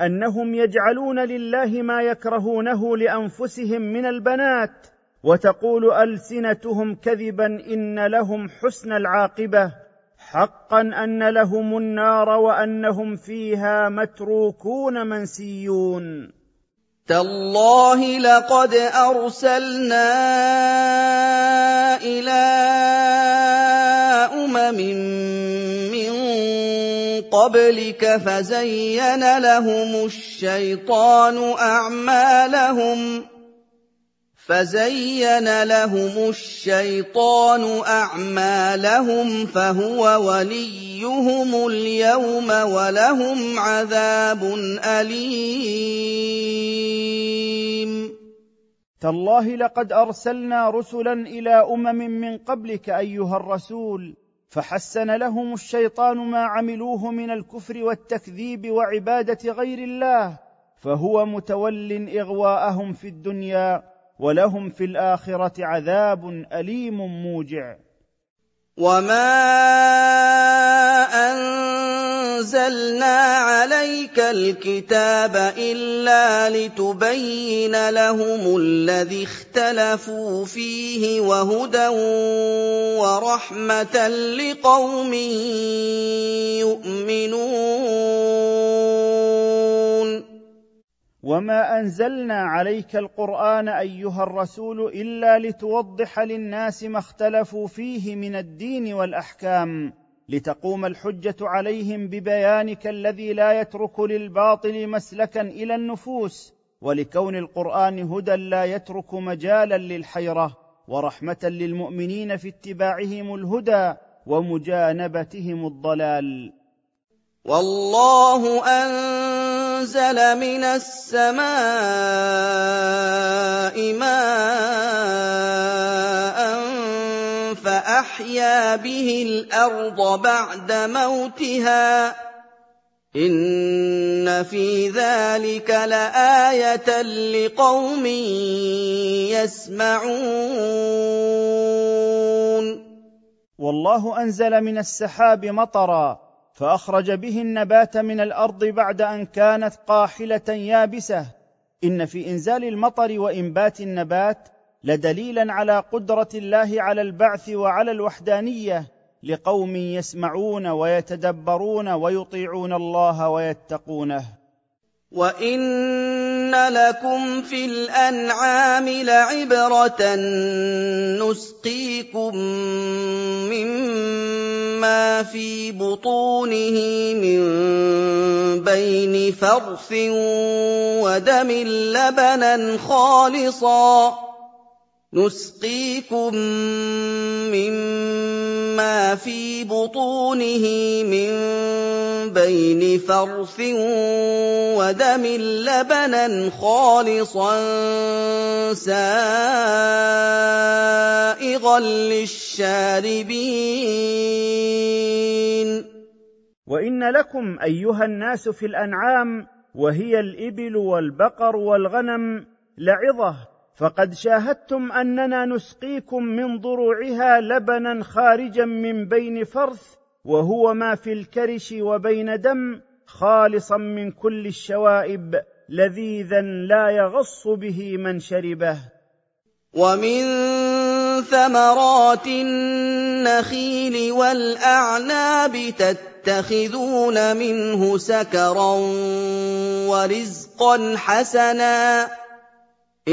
أنهم يجعلون لله ما يكرهونه لأنفسهم من البنات وتقول ألسنتهم كذبا إن لهم حسن العاقبة حقا أن لهم النار وأنهم فيها متروكون منسيون. تالله لقد أرسلنا إلى أمم قبلك فزين لهم الشيطان أعمالهم فزين لهم الشيطان أعمالهم فهو وليهم اليوم ولهم عذاب أليم. تالله لقد أرسلنا رسلا إلى أمم من قبلك أيها الرسول فحسن لهم الشيطان ما عملوه من الكفر والتكذيب وعبادة غير الله فهو متول إغواءهم في الدنيا ولهم في الآخرة عذاب أليم موجع. وما أنزلنا عليك الكتاب إلا لتبين لهم الذي اختلفوا فيه وهدى ورحمة لقوم يؤمنون. وما أنزلنا عليك القرآن أيها الرسول إلا لتوضح للناس ما اختلفوا فيه من الدين والأحكام. لتقوم الحجة عليهم ببيانك الذي لا يترك للباطل مسلكا إلى النفوس ولكون القرآن هدى لا يترك مجالا للحيرة ورحمة للمؤمنين في اتباعهم الهدى ومجانبتهم الضلال. والله أنزل من السماء ماء فأحيا به الأرض بعد موتها. إن في ذلك لآية لقوم يسمعون. والله أنزل من السحاب مطرا فأخرج به النبات من الأرض بعد أن كانت قاحلة يابسة. إن في إنزال المطر وإنبات النبات لدليلا على قدرة الله على البعث وعلى الوحدانية لقوم يسمعون ويتدبرون ويطيعون الله ويتقونه. وان لكم في الانعام لعبره نسقيكم مما في بطونه من بين فرث ودم لبنا خالصا نسقيكم مما في بطونه من بين فرث ودم لبنا خالصا سائغا للشاربين. وإن لكم أيها الناس في الأنعام وهي الإبل والبقر والغنم لعظة فقد شاهدتم أننا نسقيكم من ضروعها لبنا خارجا من بين فرث وهو ما في الكرش وبين دم خالصا من كل الشوائب لذيذا لا يغص به من شربه. ومن ثمرات النخيل والأعناب تتخذون منه سكرا ورزقا حسنا.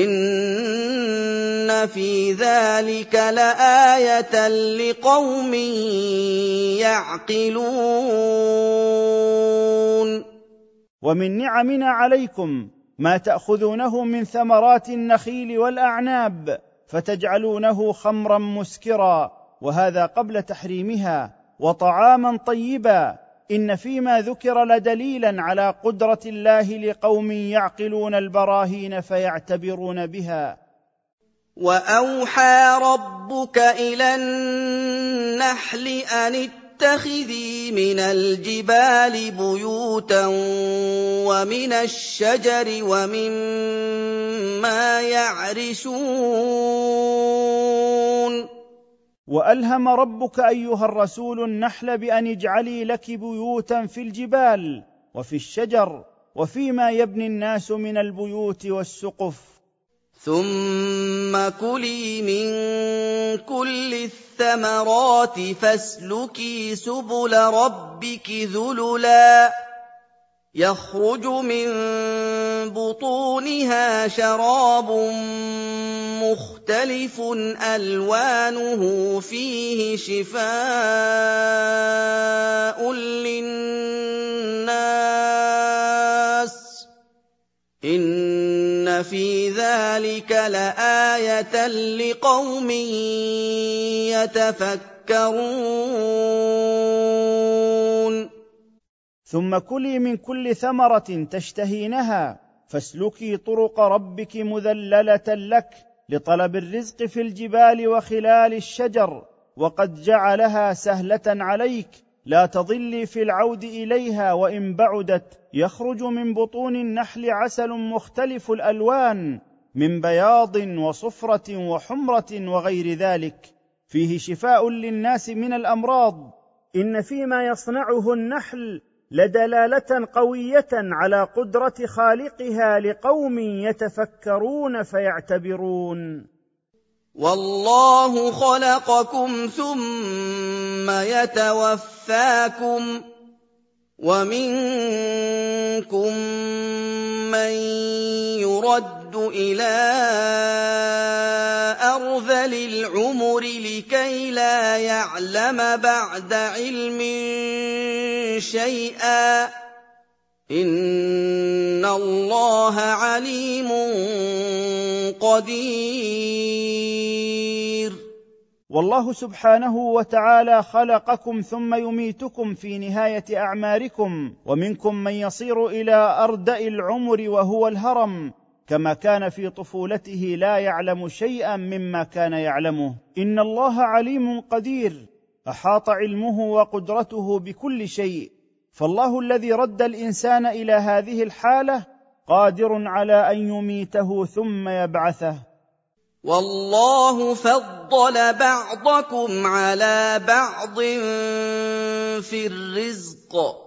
إِنَّ فِي ذَٰلِكَ لَآيَةً لِّقَوْمٍ يَعْقِلُونَ ومن نعمنا عليكم ما تاخذونه من ثمرات النخيل والاعناب فتجعلونه خمرا مسكرا وهذا قبل تحريمها وطعاما طيبا إن فيما ذكر لدليلا على قدرة الله لقوم يعقلون البراهين فيعتبرون بها. وأوحى ربك إلى النحل أن اتخذي من الجبال بيوتا ومن الشجر ومما يعرشون. وألهم ربك أيها الرسول النحل بأن اجعلي لك بيوتا في الجبال وفي الشجر وفيما يبني الناس من البيوت والسقف. ثم كلي من كل الثمرات فاسلكي سبل ربك ذللا. يخرج من بطونها شراب مختلف ألوانه فيه شفاء للناس. إن في ذلك لآية لقوم يتفكرون. ثم كلي من كل ثمرة تشتهينها فاسلكي طرق ربك مذللة لك لطلب الرزق في الجبال وخلال الشجر وقد جعلها سهلة عليك. لا تضلي في العود إليها وإن بعدت. يخرج من بطون النحل عسل مختلف الألوان من بياض وصفرة وحمرة وغير ذلك. فيه شفاء للناس من الأمراض. إن فيما يصنعه النحل لدلالة قوية على قدرة خالقها لقوم يتفكرون فيعتبرون. والله خلقكم ثم يتوفاكم ومنكم من يرد إلى أرذل العمر لكي لا يعلم بعد علم شيئا. إن الله عليم قدير. والله سبحانه وتعالى خلقكم ثم يميتكم في نهاية أعماركم ومنكم من يصير إلى أردأ العمر وهو الهرم. كما كان في طفولته لا يعلم شيئا مما كان يعلمه. إن الله عليم قدير. أحاط علمه وقدرته بكل شيء. فالله الذي رد الإنسان إلى هذه الحالة قادر على أن يميته ثم يبعثه. والله فضل بعضكم على بعض في الرزق.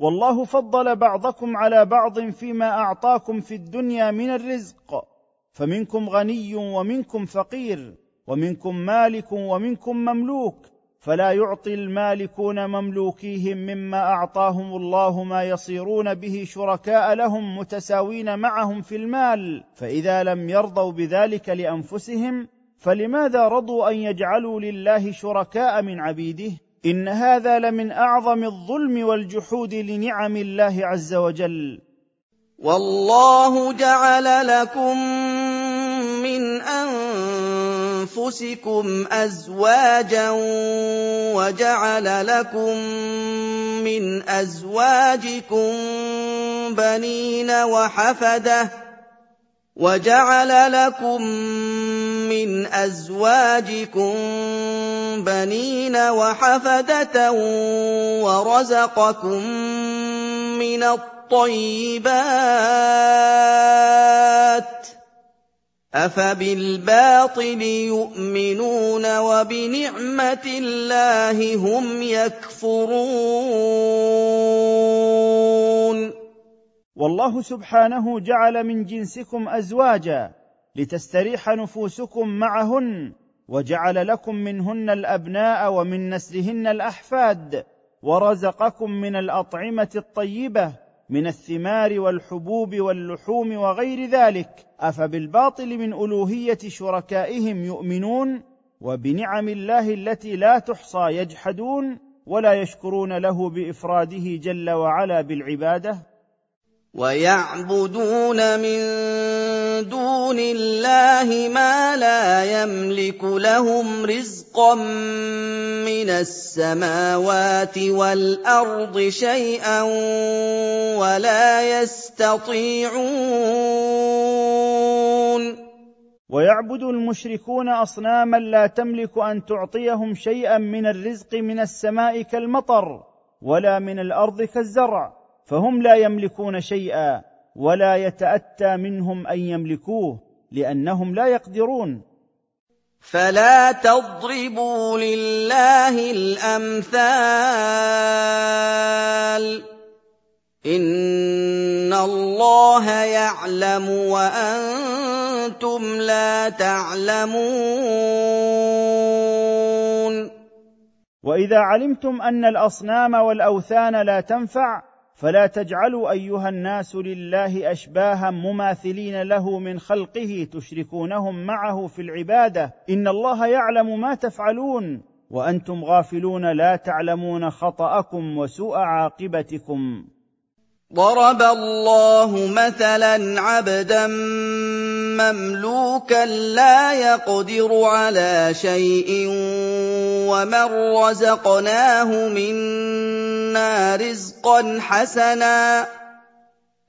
والله فضل بعضكم على بعض فيما أعطاكم في الدنيا من الرزق. فمنكم غني ومنكم فقير ومنكم مالك ومنكم مملوك. فلا يعطي المالكون مملوكيهم مما أعطاهم الله ما يصيرون به شركاء لهم متساوين معهم في المال. فإذا لم يرضوا بذلك لأنفسهم فلماذا رضوا أن يجعلوا لله شركاء من عبيده؟ إن هذا لمن أعظم الظلم والجحود لنعم الله عز وجل. والله جعل لكم من أنفسكم أزواجا وجعل لكم من أزواجكم بنين وحفدة وجعل لكم من أزواجكم بنين وحفدة ورزقكم من الطيبات أفبالباطل يؤمنون وبنعمة الله هم يكفرون والله سبحانه جعل من جنسكم أزواجا لتستريح نفوسكم معهن وجعل لكم منهن الأبناء ومن نسلهن الأحفاد ورزقكم من الأطعمة الطيبة من الثمار والحبوب واللحوم وغير ذلك. أفبالباطل من ألوهية شركائهم يؤمنون وبنعم الله التي لا تحصى يجحدون ولا يشكرون له بإفراده جل وعلا بالعبادة؟ وَيَعْبُدُونَ مِن دُونِ اللَّهِ مَا لَا يَمْلِكُ لَهُمْ رِزْقًا مِّنَ السَّمَاوَاتِ وَالْأَرْضِ شَيْئًا وَلَا يَسْتَطِيعُونَ. ويعبد المشركون أصناما لا تملك أن تعطيهم شيئا من الرزق من السماء كالمطر ولا من الأرض كالزرع. فهم لا يملكون شيئا ولا يتأتى منهم أن يملكوه لأنهم لا يقدرون. فلا تضربوا لله الأمثال. إن الله يعلم وأنتم لا تعلمون. وإذا علمتم أن الأصنام والأوثان لا تنفع فلا تجعلوا أيها الناس لله أشباها مماثلين له من خلقه تشركونهم معه في العبادة. إن الله يعلم ما تفعلون. وأنتم غافلون لا تعلمون خطأكم وسوء عاقبتكم. ضرب الله مثلا عبدا مملوكا لا يقدر على شيء ومن رزقناه منا رزقا حسنا.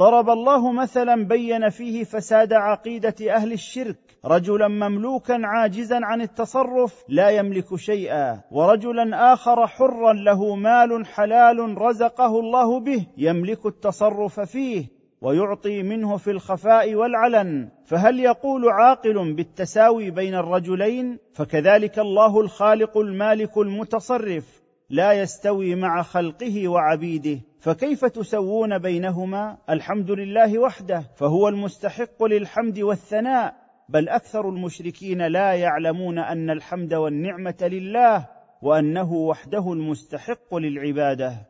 ضرب الله مثلا بين فيه فساد عقيدة أهل الشرك. رجلا مملوكا عاجزا عن التصرف لا يملك شيئا. ورجلا آخر حرا له مال حلال رزقه الله به يملك التصرف فيه ويعطي منه في الخفاء والعلن. فهل يقول عاقل بالتساوي بين الرجلين؟ فكذلك الله الخالق المالك المتصرف لا يستوي مع خلقه وعبيده. فكيف تسوون بينهما؟ الحمد لله وحده فهو المستحق للحمد والثناء بل أكثر المشركين لا يعلمون أن الحمد والنعمة لله وأنه وحده المستحق للعبادة.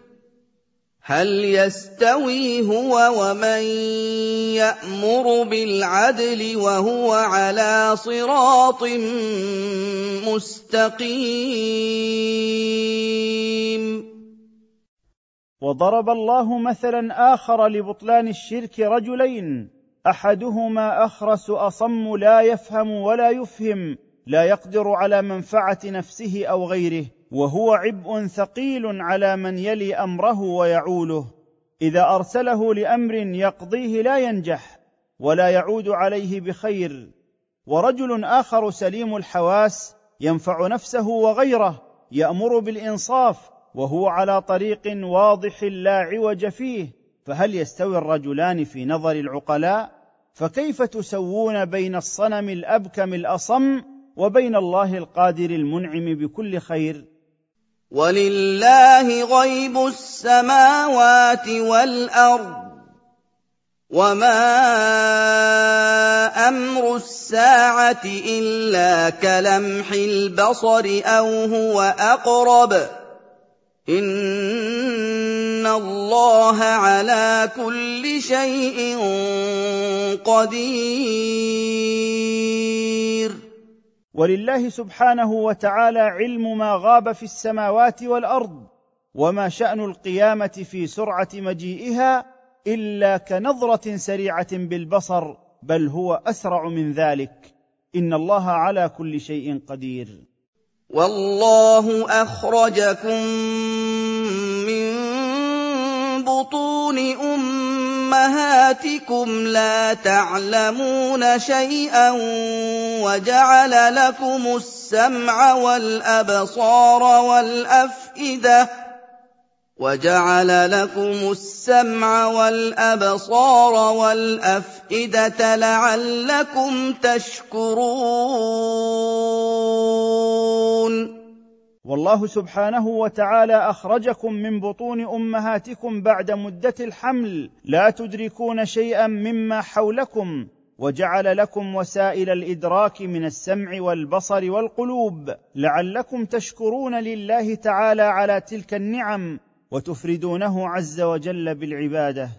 هل يستوي هو ومن يأمر بالعدل وهو على صراط مستقيم؟ وضرب الله مثلا آخر لبطلان الشرك رجلين. أحدهما أخرس أصم لا يفهم ولا يفهم لا يقدر على منفعة نفسه أو غيره. وهو عبء ثقيل على من يلي أمره ويعوله. إذا أرسله لأمر يقضيه لا ينجح ولا يعود عليه بخير. ورجل آخر سليم الحواس ينفع نفسه وغيره يأمر بالإنصاف وهو على طريق واضح لا عوج فيه. فهل يستوي الرجلان في نظر العقلاء؟ فكيف تسوون بين الصنم الأبكم الأصم وبين الله القادر المنعم بكل خير؟ وَلِلَّهِ غَيْبُ السَّمَاوَاتِ وَالْأَرْضِ ۚ وَمَا أَمْرُ السَّاعَةِ إِلَّا كَلَمْحِ الْبَصَرِ أَوْ هُوَ أَقْرَبُ ۚ إِنَّ اللَّهَ عَلَىٰ كُلِّ شَيْءٍ قَدِيرٌ ولله سبحانه وتعالى علم ما غاب في السماوات والأرض وما شأن القيامة في سرعة مجيئها إلا كنظرة سريعة بالبصر بل هو أسرع من ذلك. إن الله على كل شيء قدير. والله أخرجكم من بطون امهاتكم أُمَّهَاتِكُمْ لَا تَعْلَمُونَ شَيْئًا وَجَعَلَ لَكُمُ السَّمْعَ وَالْأَبْصَارَ وَالْأَفْئِدَةَ وَجَعَلَ لَكُمُ السَّمْعَ وَالْأَبْصَارَ وَالْأَفْئِدَةَ لَعَلَّكُمْ تَشْكُرُونَ والله سبحانه وتعالى أخرجكم من بطون أمهاتكم بعد مدة الحمل لا تدركون شيئا مما حولكم وجعل لكم وسائل الإدراك من السمع والبصر والقلوب لعلكم تشكرون لله تعالى على تلك النعم وتفردونه عز وجل بالعبادة.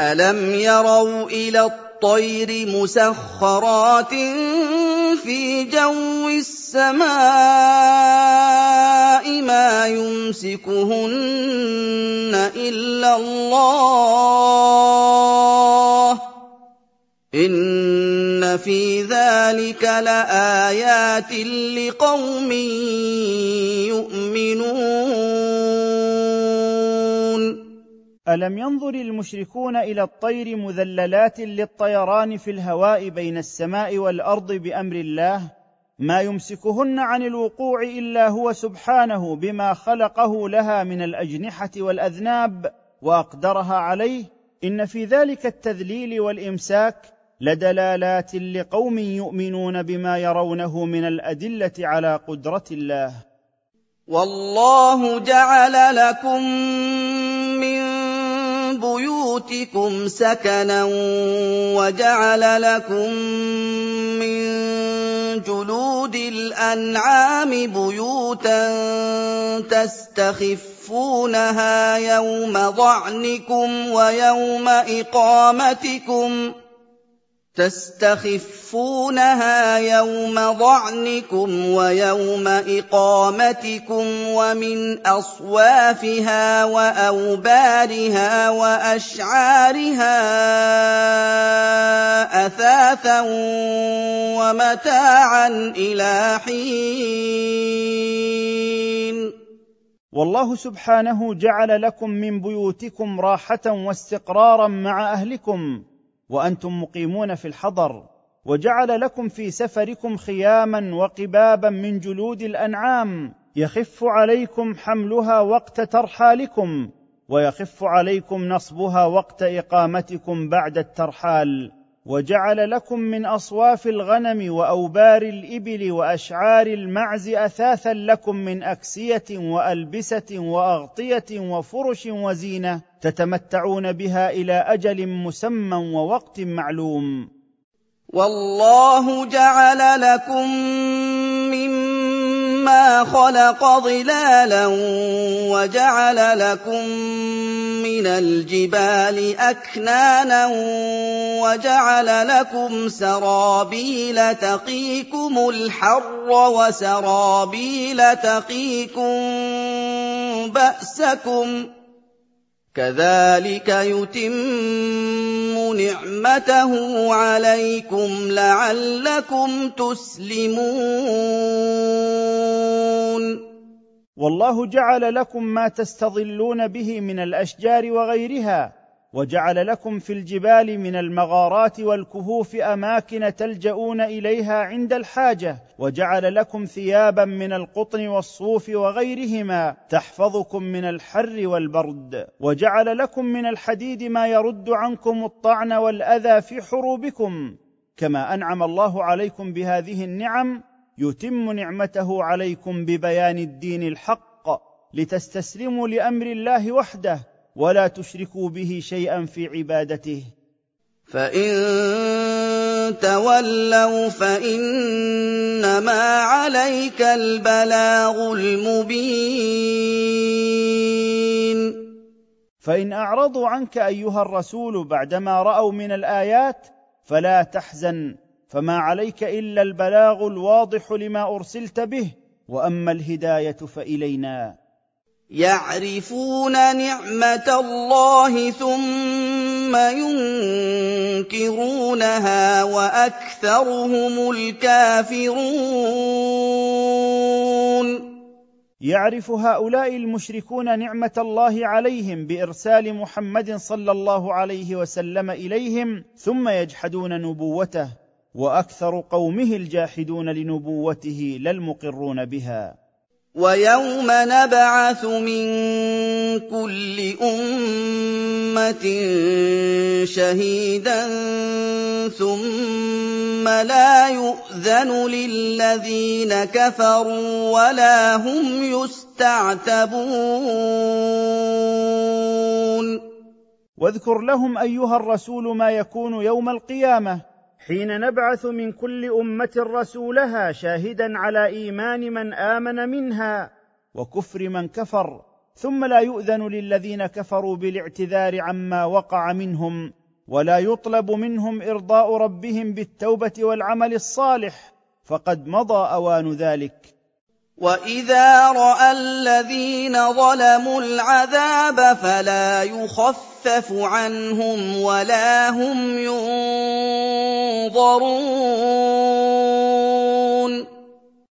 ألم يروا إلى الطير مسخرات في جو السماء ما يمسكهن إلا الله. إن في ذلك لآيات لقوم يؤمنون. ألم ينظر المشركون إلى الطير مذللات للطيران في الهواء بين السماء والأرض بأمر الله؟ ما يمسكهن عن الوقوع إلا هو سبحانه بما خلقه لها من الأجنحة والأذناب وأقدرها عليه؟ إن في ذلك التذليل والإمساك لدلالات لقوم يؤمنون بما يرونه من الأدلة على قدرة الله. والله جعل لكم من بيوتكم سكنا وجعل لكم من جلود الأنعام بيوتا تستخفونها يوم ظعنكم ويوم إقامتكم تستخفونها يوم ظعنكم ويوم إقامتكم ومن أصوافها وأوبارها وأشعارها أثاثا ومتاعا إلى حين. والله سبحانه جعل لكم من بيوتكم راحة واستقرارا مع أهلكم. وأنتم مقيمون في الحضر وجعل لكم في سفركم خياما وقبابا من جلود الأنعام يخف عليكم حملها وقت ترحالكم ويخف عليكم نصبها وقت إقامتكم بعد الترحال. وجعل لكم من أصواف الغنم وأوبار الإبل وأشعار المعز أثاثا لكم من أكسية وألبسة وأغطية وفرش وزينة تتمتعون بها إلى أجل مسمى ووقت معلوم. والله جعل لكم مما خلق ظلالا وجعل لكم من الجبال أكنانا وجعل لكم سرابيل تقيكم الحر وسرابيل تقيكم بأسكم كذلك يتم نعمته عليكم لعلكم تسلمون. والله جعل لكم ما تستظلون به من الأشجار وغيرها وجعل لكم في الجبال من المغارات والكهوف أماكن تلجؤون إليها عند الحاجة وجعل لكم ثيابا من القطن والصوف وغيرهما تحفظكم من الحر والبرد وجعل لكم من الحديد ما يرد عنكم الطعن والأذى في حروبكم. كما أنعم الله عليكم بهذه النعم يتم نعمته عليكم ببيان الدين الحق لتستسلموا لأمر الله وحده. ولا تشركوا به شيئا في عبادته. فإن تولوا فإنما عليك البلاغ المبين. فإن أعرضوا عنك أيها الرسول بعدما رأوا من الآيات فلا تحزن فما عليك إلا البلاغ الواضح لما أرسلت به وأما الهداية فإلينا. يعرفون نعمة الله ثم ينكرونها وأكثرهم الكافرون. يعرف هؤلاء المشركون نعمة الله عليهم بإرسال محمد صلى الله عليه وسلم إليهم ثم يجحدون نبوته وأكثر قومه الجاحدون لنبوته لا المقرون بها. ويوم نبعث من كل أمة شهيدا ثم لا يؤذن للذين كفروا ولا هم يستعتبون. واذكر لهم أيها الرسول ما يكون يوم القيامة. حين نبعث من كل أمة رسولها شاهدا على إيمان من آمن منها وكفر من كفر ثم لا يؤذن للذين كفروا بالاعتذار عما وقع منهم ولا يطلب منهم إرضاء ربهم بالتوبة والعمل الصالح فقد مضى أوان ذلك. واذا راى الذين ظلموا العذاب فلا يخفف عنهم ولا هم ينظرون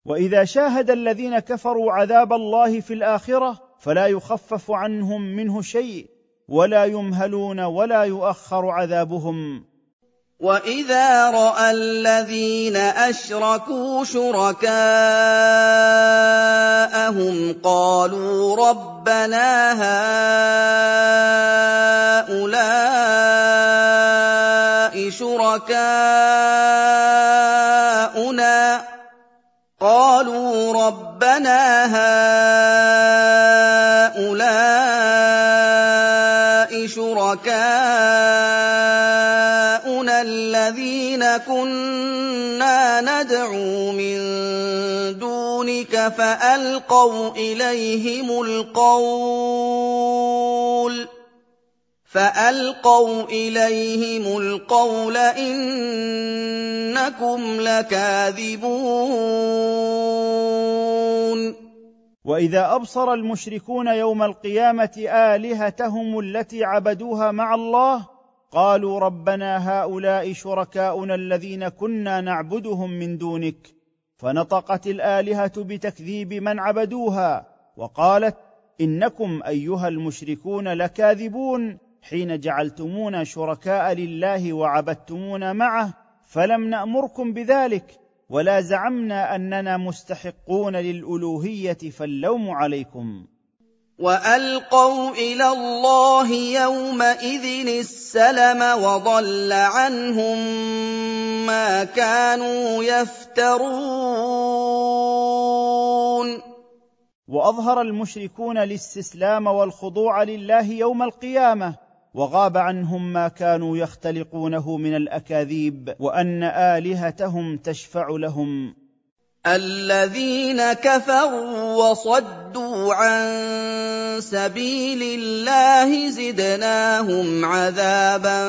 واذا شاهد الذين كفروا عذاب الله في الاخره فلا يخفف عنهم منه شيء ولا يمهلون ولا يؤخر عذابهم واذا راى الذين اشركوا شركاءهم قالوا ربنا هؤلاء شركاؤنا قالوا ربنا هؤلاء كنا ندعو من دونك فألقوا إليهم القول فألقوا إليهم القول إنكم لكاذبون وإذا أبصر المشركون يوم القيامة آلهتهم التي عبدوها مع الله قالوا ربنا هؤلاء شركاؤنا الذين كنا نعبدهم من دونك فنطقت الآلهة بتكذيب من عبدوها وقالت إنكم أيها المشركون لكاذبون حين جعلتمونا شركاء لله وعبدتمونا معه فلم نأمركم بذلك ولا زعمنا أننا مستحقون للألوهية فاللوم عليكم. والقوا إلى الله يومئذ السلم وضل عنهم ما كانوا يفترون واظهر المشركون الاستسلام والخضوع لله يوم القيامه وغاب عنهم ما كانوا يختلقونه من الاكاذيب وان الهتهم تشفع لهم الذين كفروا وصدوا عن سبيل الله زدناهم عذابا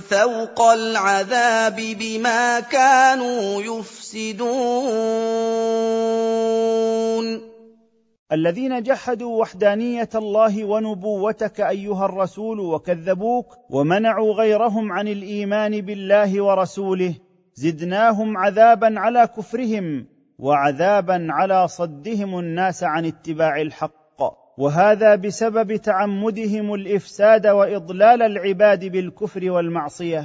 فوق العذاب بما كانوا يفسدون. الذين جحدوا وحدانية الله ونبوتك أيها الرسول وكذبوك ومنعوا غيرهم عن الإيمان بالله ورسوله زدناهم عذابا على كفرهم وعذابا على صدهم الناس عن اتباع الحق. وهذا بسبب تعمدهم الإفساد وإضلال العباد بالكفر والمعصية.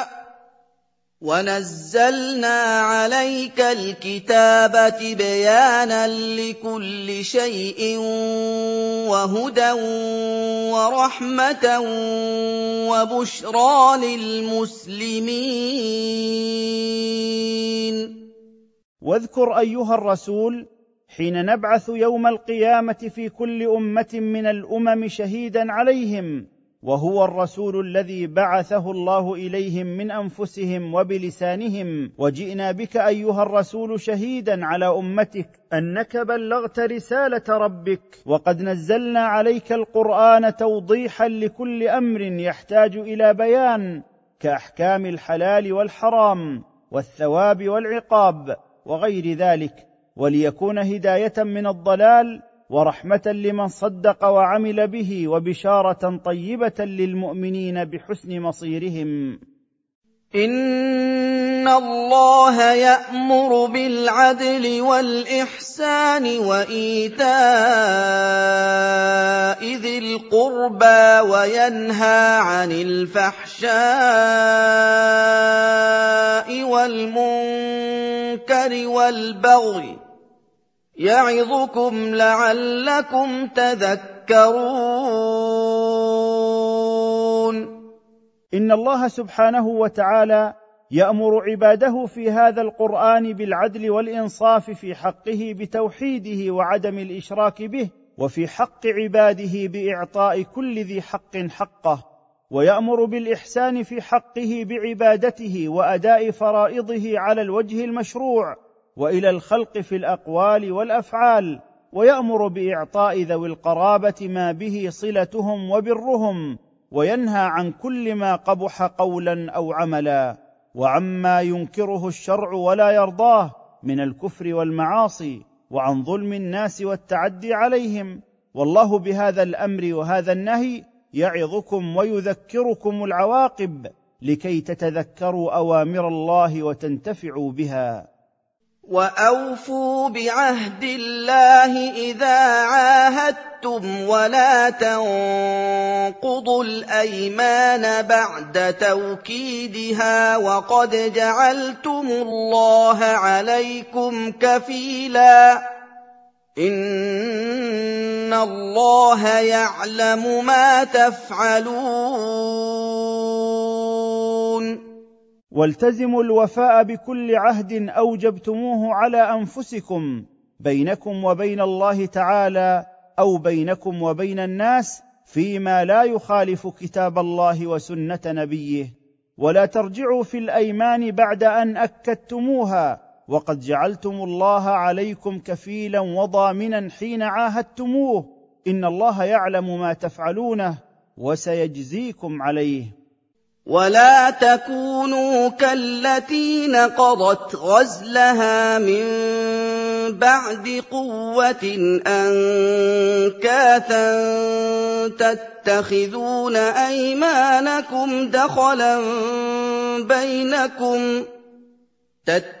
ونزلنا عليك الكتاب تبيانا لكل شيء وهدى ورحمه وبشرى للمسلمين واذكر أيها الرسول حين نبعث يوم القيامة في كل أمة من الأمم شهيدا عليهم وهو الرسول الذي بعثه الله إليهم من أنفسهم وبلسانهم وجئنا بك أيها الرسول شهيدا على أمتك أنك بلغت رسالة ربك وقد نزلنا عليك القرآن توضيحا لكل أمر يحتاج إلى بيان كأحكام الحلال والحرام والثواب والعقاب وغير ذلك وليكون هداية من الضلال ورحمة لمن صدق وعمل به وبشارة طيبة للمؤمنين بحسن مصيرهم. إن الله يأمر بالعدل والإحسان وإيتاء ذي القربى وينهى عن الفحشاء والمنكر والبغي يعظكم لعلكم تذكرون. إن الله سبحانه وتعالى يأمر عباده في هذا القرآن بالعدل والإنصاف في حقه بتوحيده وعدم الإشراك به وفي حق عباده بإعطاء كل ذي حق حقه ويأمر بالإحسان في حقه بعبادته وأداء فرائضه على الوجه المشروع وإلى الخلق في الأقوال والأفعال ويأمر بإعطاء ذوي القرابة ما به صلتهم وبرهم وينهى عن كل ما قبح قولا أو عملا وعما ينكره الشرع ولا يرضاه من الكفر والمعاصي وعن ظلم الناس والتعدي عليهم. والله بهذا الأمر وهذا النهي يعظكم ويذكركم العواقب لكي تتذكروا أوامر الله وتنتفعوا بها. واوفوا بعهد الله اذا عاهدتم ولا تنقضوا الايمان بعد توكيدها وقد جعلتم الله عليكم كفيلا ان الله يعلم ما تفعلون والتزموا الوفاء بكل عهد أوجبتموه على أنفسكم بينكم وبين الله تعالى أو بينكم وبين الناس فيما لا يخالف كتاب الله وسنة نبيه. ولا ترجعوا في الأيمان بعد أن أكدتموها وقد جعلتم الله عليكم كفيلا وضامنا حين عاهدتموه. إن الله يعلم ما تفعلونه وسيجزيكم عليه. ولا تكونوا كالتي نقضت غزلها من بعد قوه انكاثا تتخذون ايمانكم دخلا بينكم تتخذون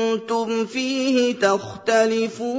فِيهِ تَخْتَلِفُونَ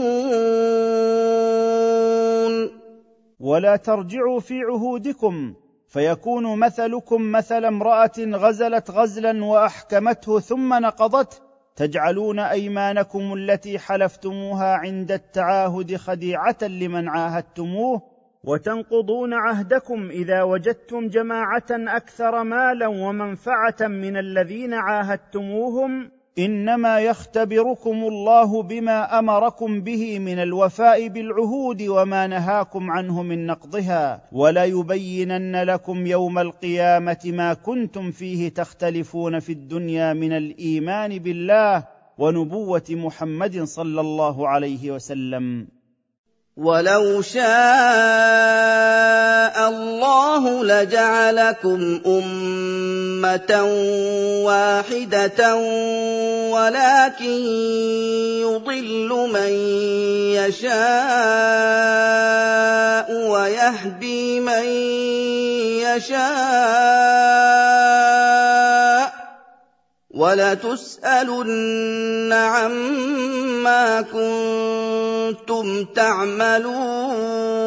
ولا ترجعوا في عهودكم فيكون مثلكم مثل امراه غزلت غزلا واحكمته ثم نقضته تجعلون ايمانكم التي حلفتموها عند التعاهد خديعه لمن عاهدتموه وتنقضون عهدكم اذا وجدتم جماعة أكثر مالا ومنفعه من الذين عاهدتموهم إنما يختبركم الله بما أمركم به من الوفاء بالعهود وما نهاكم عنه من نقضها وليبينن لكم يوم القيامة ما كنتم فيه تختلفون في الدنيا من الإيمان بالله ونبوة محمد صلى الله عليه وسلم. وَلَوْ شَاءَ اللَّهُ لَجَعَلَكُمْ أُمَّةً وَاحِدَةً وَلَٰكِن يُضِلُّ مَن يَشَاءُ وَيَهْدِي مَن يَشَاءُ ۚ وَلَتُسْأَلُنَّ عَمَّا كُنتُمْ تَعْمَلُونَ.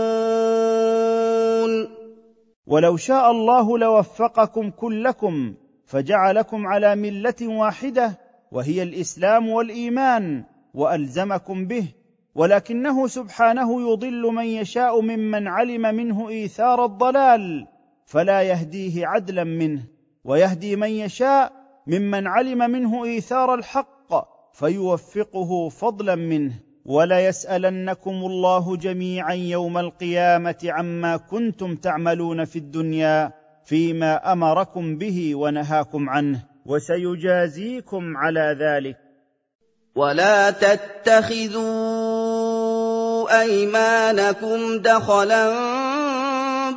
ولو شاء الله لوفقكم كلكم فجعلكم على ملة واحدة وهي الإسلام والإيمان وألزمكم به ولكنه سبحانه يضل من يشاء ممن علم منه إيثار الضلال فلا يهديه عدلا منه ويهدي من يشاء ممن علم منه إيثار الحق فيوفقه فضلا منه. وليسالنكم الله جميعا يوم القيامة عما كنتم تعملون في الدنيا فيما أمركم به ونهاكم عنه. وسيجازيكم على ذلك. ولا تتخذوا أيمانكم دخلا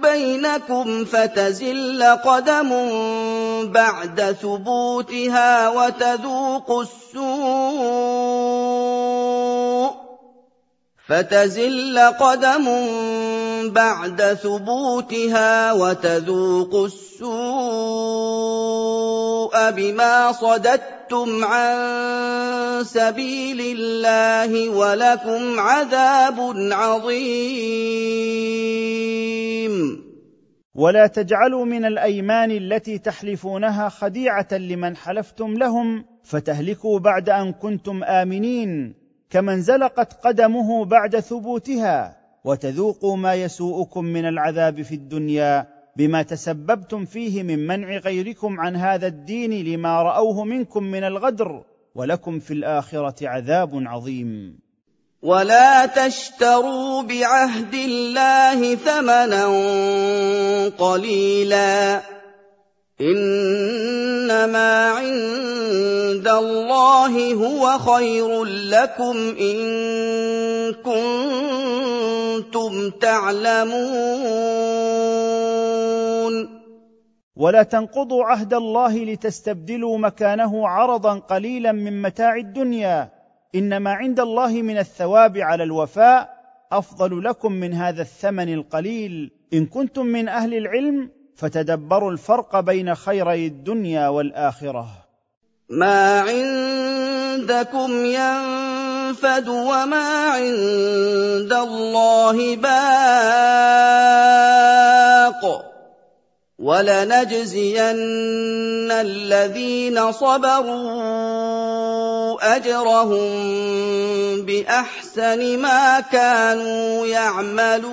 بينكم فتزل قدم بعد ثبوتها وتذوقوا السوء فتزل قدم بعد ثبوتها وتذوقوا السوء بما صددتم عن سبيل الله ولكم عذاب عظيم. ولا تجعلوا من الأيمان التي تحلفونها خديعة لمن حلفتم لهم فتهلكوا بعد أن كنتم آمنين. كمن زلقت قدمه بعد ثبوتها وتذوقوا ما يسوءكم من العذاب في الدنيا بما تسببتم فيه من منع غيركم عن هذا الدين لما رأوه منكم من الغدر ولكم في الآخرة عذاب عظيم. ولا تشتروا بعهد الله ثمنا قليلا إنما عند الله هو خير لكم إن كنتم تعلمون. ولا تنقضوا عهد الله لتستبدلوا مكانه عرضا قليلا من متاع الدنيا. إنما عند الله من الثواب على الوفاء. أفضل لكم من هذا الثمن القليل. إن كنتم من أهل العلم فتدبروا الفرق بين خيري الدنيا والآخرة. ما عندكم ينفد وما عند الله باق ولنجزين الذين صبروا اجرهم باحسن ما كانوا يعملون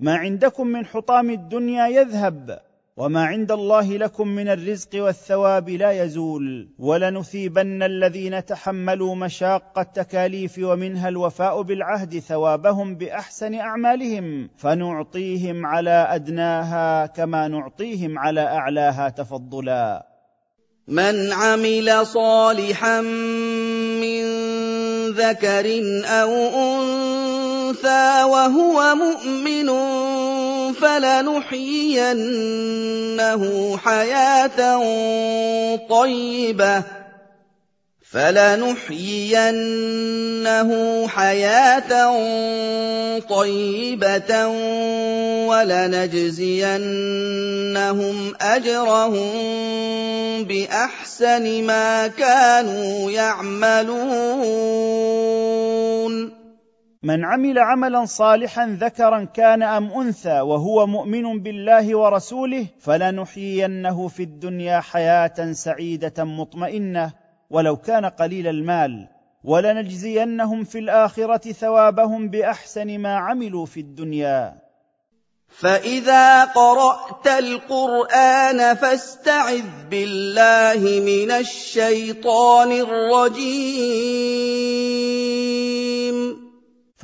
ما عندكم من حطام الدنيا يذهب. وما عند الله لكم من الرزق والثواب لا يزول ولنثيبن الذين تحملوا مشاق التكاليف ومنها الوفاء بالعهد ثوابهم باحسن اعمالهم فنعطيهم على ادناها كما نعطيهم على اعلاها تفضلا. من عمل صالحا من ذكر أو انثى وهو مؤمن فلنحيينه حياة طيبة. فلنحيينه حياة طيبة ولنجزينهم أجرهم بأحسن ما كانوا يعملون. من عمل عملا صالحا ذكرا كان أم أنثى وهو مؤمن بالله ورسوله فلنحيينه في الدنيا حياة سعيدة مطمئنة ولو كان قليل المال ولنجزينهم في الآخرة ثوابهم بأحسن ما عملوا في الدنيا. فإذا قرأت القرآن فاستعذ بالله من الشيطان الرجيم.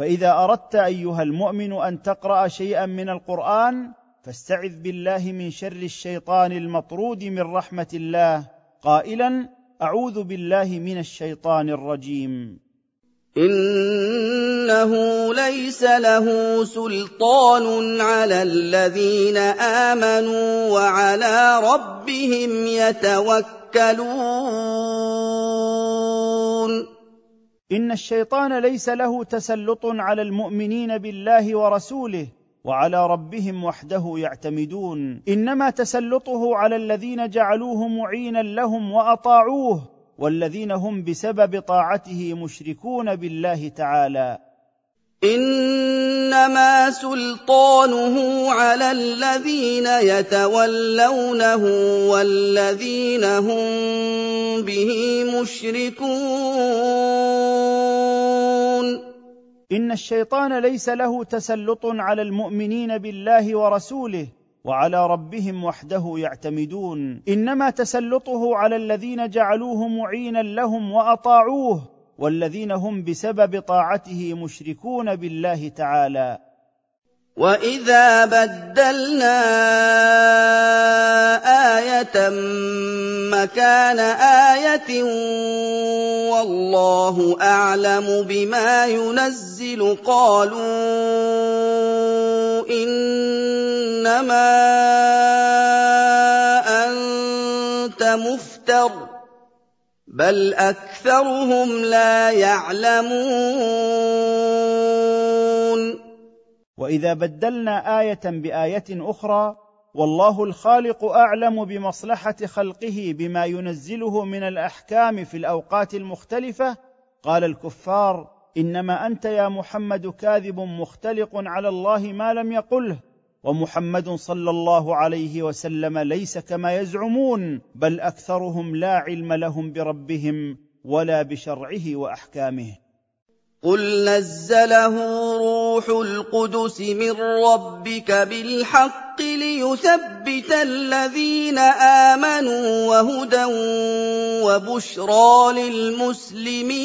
فإذا أردت أيها المؤمن أن تقرأ شيئا من القرآن فاستعذ بالله من شر الشيطان المطرود من رحمة الله. قائلا أعوذ بالله من الشيطان الرجيم. إنه ليس له سلطان على الذين آمنوا وعلى ربهم يتوكلون. إن الشيطان ليس له تسلط على المؤمنين بالله ورسوله وعلى ربهم وحده يعتمدون. إنما تسلطه على الذين جعلوه معينا لهم وأطاعوه والذين هم بسبب طاعته مشركون بالله تعالى. إنما سلطانه على الذين يتولونه والذين هم به مشركون. إن الشيطان ليس له تسلط على المؤمنين بالله ورسوله وعلى ربهم وحده يعتمدون. إنما تسلطه على الذين جعلوه معينا لهم وأطاعوه والذين هم بسبب طاعته مشركون بالله تعالى. وإذا بدلنا إيه مكان إيه والله اعلم بما ينزل قالوا انما انت مفتر بل اكثرهم لا يعلمون واذا بدلنا إيه بايه أخرى والله الخالق أعلم بمصلحة خلقه بما ينزله من الأحكام في الأوقات المختلفة. قال الكفار إنما أنت يا محمد كاذب مختلق على الله ما لم يقله. ومحمد صلى الله عليه وسلم ليس كما يزعمون بل أكثرهم لا علم لهم بربهم ولا بشرعه وأحكامه. قل نزله روح القدس من ربك بالحق ليثبت الذين امنوا وهدى وبشرى للمسلمين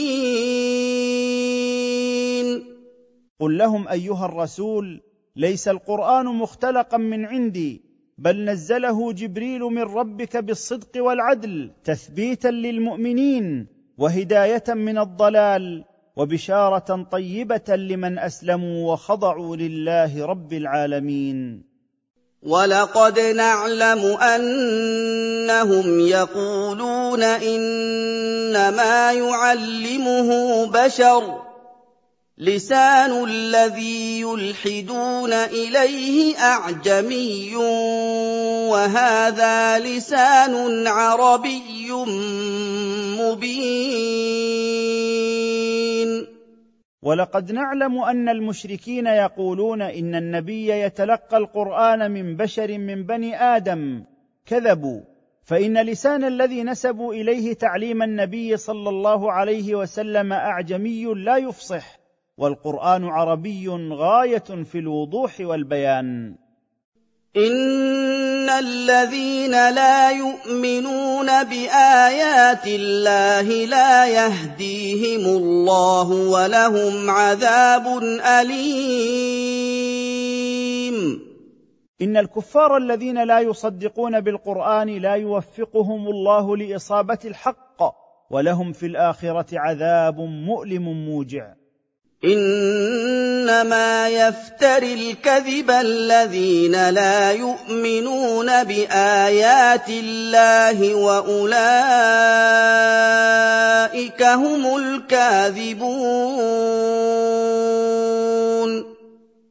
قل لهم ايها الرسول ليس القران مختلقا من عندي بل نزله جبريل من ربك بالصدق والعدل تثبيتا للمؤمنين وهدايه من الضلال وبشارة طيبة لمن أسلموا وخضعوا لله رب العالمين. ولقد نعلم أنهم يقولون إنما يعلمه بشر. لسان الذي يلحدون إليه أعجمي وهذا لسان عربي مبين. ولقد نعلم أن المشركين يقولون إن النبي يتلقى القرآن من بشر من بني آدم. كذبوا. فإن لسان الذي نسبوا إليه تعليم النبي صلى الله عليه وسلم أعجمي لا يفصح. والقرآن عربي غاية في الوضوح والبيان. ان الذين لا يؤمنون بايات الله لا يهديهم الله ولهم عذاب اليم. ان الكفار الذين لا يصدقون بالقران لا يوفقهم الله لاصابه الحق ولهم في الاخره عذاب مؤلم موجع. إنما يفتري الكذب الذين لا يؤمنون بآيات الله وأولئك هم الكاذبون.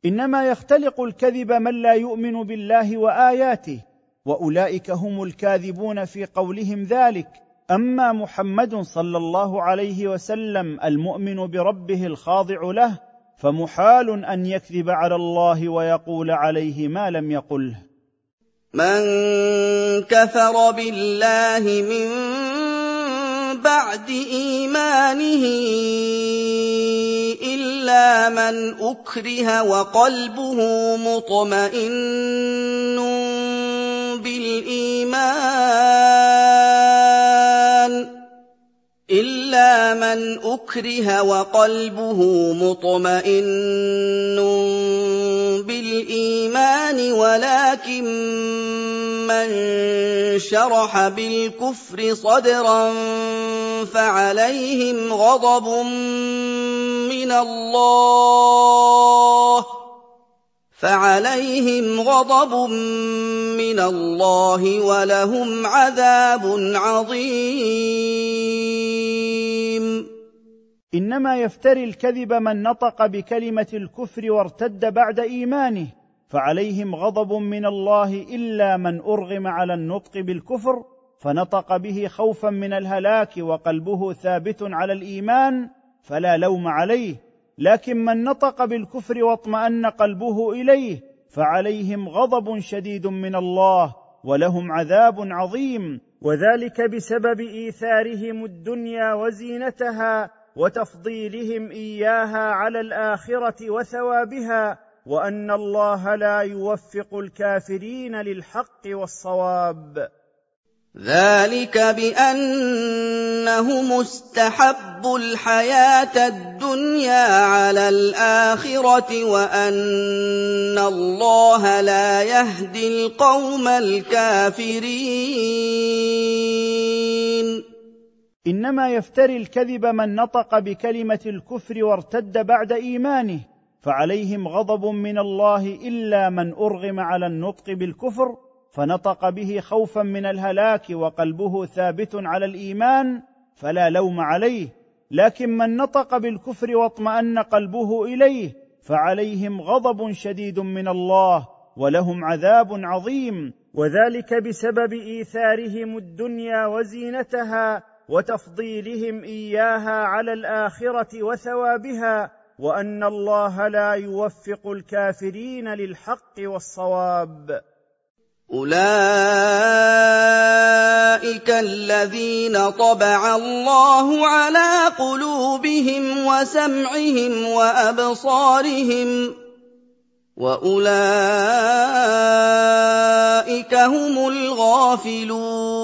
إنما يختلق الكذب من لا يؤمن بالله وآياته وأولئك هم الكاذبون في قولهم ذلك. أما محمد صلى الله عليه وسلم المؤمن بربه الخاضع له فمحال أن يكذب على الله ويقول عليه ما لم يقله من كفر بالله من بعد إيمانه إلا من أكره وقلبه مطمئن بالإيمان. الا من اكره وقلبه مطمئن بالايمان ولكن من شرح بالكفر صدرا فعليهم غضب من الله فعليهم غضب من الله ولهم عذاب عظيم. إنما يفتري الكذب من نطق بكلمة الكفر وارتد بعد إيمانه فعليهم غضب من الله إلا من أرغم على النطق بالكفر فنطق به خوفا من الهلاك وقلبه ثابت على الإيمان فلا لوم عليه. لكن من نطق بالكفر واطمأن قلبه إليه فعليهم غضب شديد من الله ولهم عذاب عظيم وذلك بسبب إيثارهم الدنيا وزينتها وتفضيلهم إياها على الآخرة وثوابها وأن الله لا يوفق الكافرين للحق والصواب. ذلك بانهم استحبوا الحياة الدنيا على الاخره وان الله لا يهدي القوم الكافرين إنما يفتري الكذب من نطق بكلمة الكفر وارتد بعد إيمانه فعليهم غضب من الله إلا من أرغم على النطق بالكفر فنطق به خوفا من الهلاك وقلبه ثابت على الإيمان فلا لوم عليه. لكن من نطق بالكفر واطمأن قلبه إليه فعليهم غضب شديد من الله ولهم عذاب عظيم. وذلك بسبب إيثارهم الدنيا وزينتها وتفضيلهم إياها على الآخرة وثوابها وأن الله لا يوفق الكافرين للحق والصواب. أولئك الذين طبع الله على قلوبهم وسمعهم وأبصارهم وأولئك هم الغافلون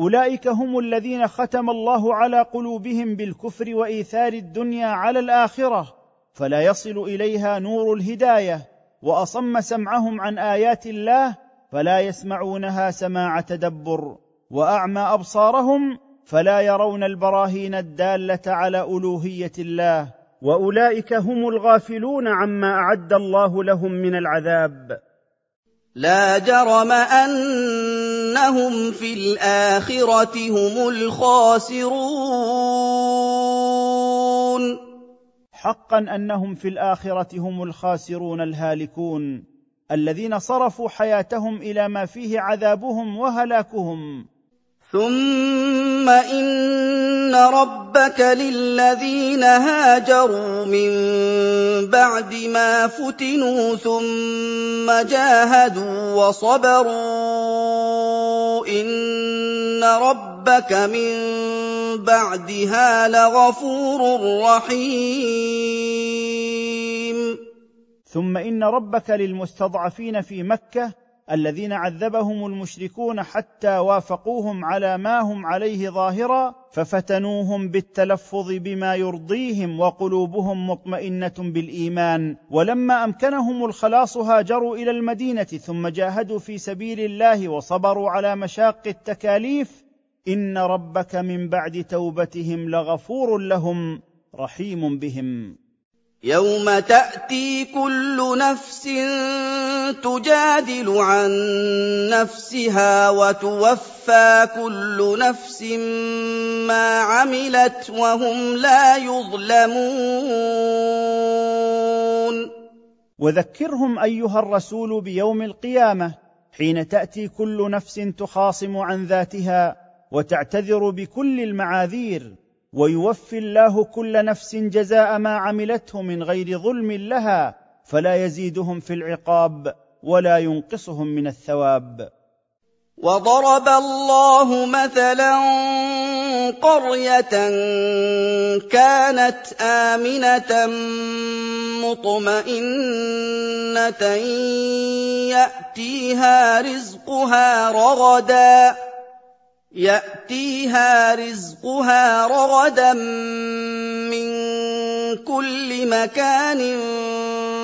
اولئك هم الذين ختم الله على قلوبهم بالكفر وإيثار الدنيا على الآخرة فلا يصل إليها نور الهداية. وأصم سمعهم عن آيات الله فلا يسمعونها سماع تدبر وأعمى أبصارهم فلا يرون البراهين الدالة على ألوهية الله. وأولئك هم الغافلون عما أعد الله لهم من العذاب. لا جرم أنهم في الآخرة هم الخاسرون. حقا أنهم في الآخرة هم الخاسرون الهالكون الذين صرفوا حياتهم إلى ما فيه عذابهم وهلاكهم. ثم ان ربك للذين هاجروا من بعد ما فتنوا ثم جاهدوا وصبروا ان ربك من بعدها لغفور رحيم. ثم ان ربك للمستضعفين في مكه الذين عذبهم المشركون حتى وافقوهم على ما هم عليه ظاهرا ففتنوهم بالتلفظ بما يرضيهم وقلوبهم مطمئنة بالإيمان. ولما أمكنهم الخلاص هاجروا إلى المدينة ثم جاهدوا في سبيل الله وصبروا على مشاق التكاليف إن ربك من بعد توبتهم لغفور لهم رحيم بهم. يوم تاتي كل نفس تجادل عن نفسها وتوفى كل نفس ما عملت وهم لا يظلمون وذكرهم أيها الرسول بيوم القيامة حين تأتي كل نفس تخاصم عن ذاتها وتعتذر بكل المعاذير. ويوفي الله كل نفس جزاء ما عملته من غير ظلم لها فلا يزيدهم في العقاب ولا ينقصهم من الثواب. وضرب الله مثلا قرية كانت آمنة مطمئنة يأتيها رزقها رغدا يأتيها رزقها رغدا من كل مكان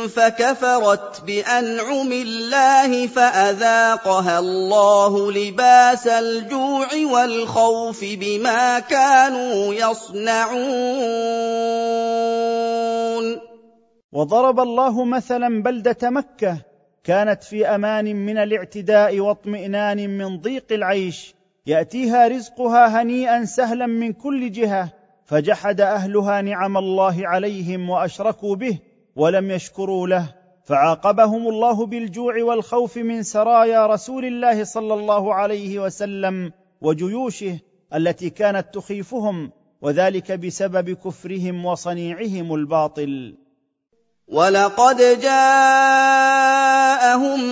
فكفرت بأنعم الله فأذاقها الله لباس الجوع والخوف بما كانوا يصنعون. وضرب الله مثلا بلدة مكة كانت في أمان من الاعتداء واطمئنان من ضيق العيش. يأتيها رزقها هنيئا سهلا من كل جهة فجحد أهلها نعم الله عليهم وأشركوا به ولم يشكروا له. فعاقبهم الله بالجوع والخوف من سرايا رسول الله صلى الله عليه وسلم وجيوشه التي كانت تخيفهم وذلك بسبب كفرهم وصنيعهم الباطل. ولقد جاءهم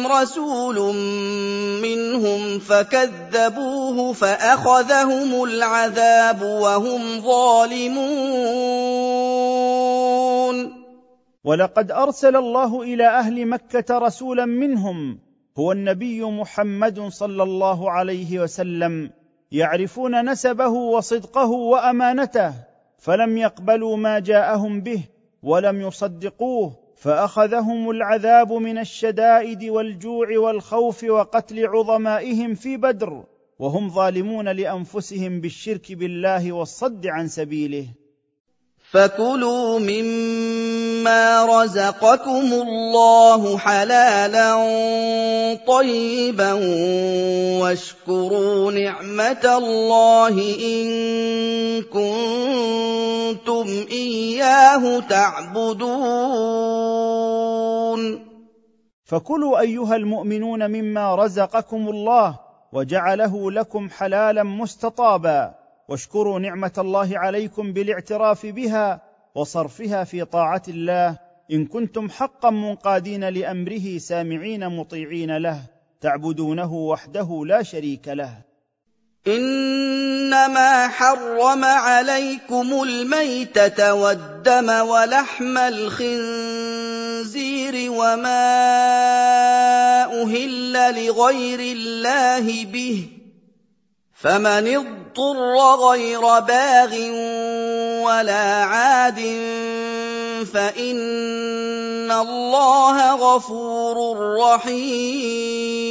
رسول منهم فكذبوه فأخذهم العذاب وهم ظالمون. ولقد أرسل الله إلى أهل مكة رسولا منهم هو النبي محمد صلى الله عليه وسلم يعرفون نسبه وصدقه وأمانته فلم يقبلوا ما جاءهم به ولم يصدقوه فأخذهم العذاب من الشدائد والجوع والخوف وقتل عظمائهم في بدر وهم ظالمون لأنفسهم بالشرك بالله والصد عن سبيله. فكلوا مما رزقكم الله حلالا طيبا واشكروا نعمه الله ان كنتم اياه تعبدون فكلوا ايها المؤمنون مما رزقكم الله وجعله لكم حلالا مستطابا واشكروا نعمة الله عليكم بالاعتراف بها وصرفها في طاعة الله. إن كنتم حقا منقادين لأمره سامعين مطيعين له تعبدونه وحده لا شريك له. إنما حرم عليكم الميتة والدم ولحم الخنزير وما أهل لغير الله به. فمن اضطر غير باغ ولا عاد فإن الله غفور رحيم.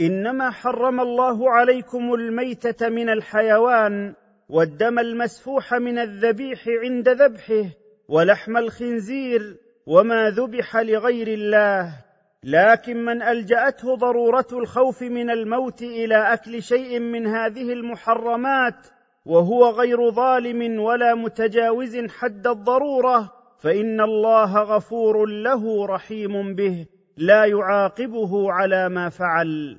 إنما حرم الله عليكم الميتة من الحيوان والدم المسفوح من الذبيح عند ذبحه ولحم الخنزير وما ذبح لغير الله. لكن من ألجأته ضرورة الخوف من الموت إلى أكل شيء من هذه المحرمات وهو غير ظالم ولا متجاوز حد الضرورة فإن الله غفور له رحيم به لا يعاقبه على ما فعل.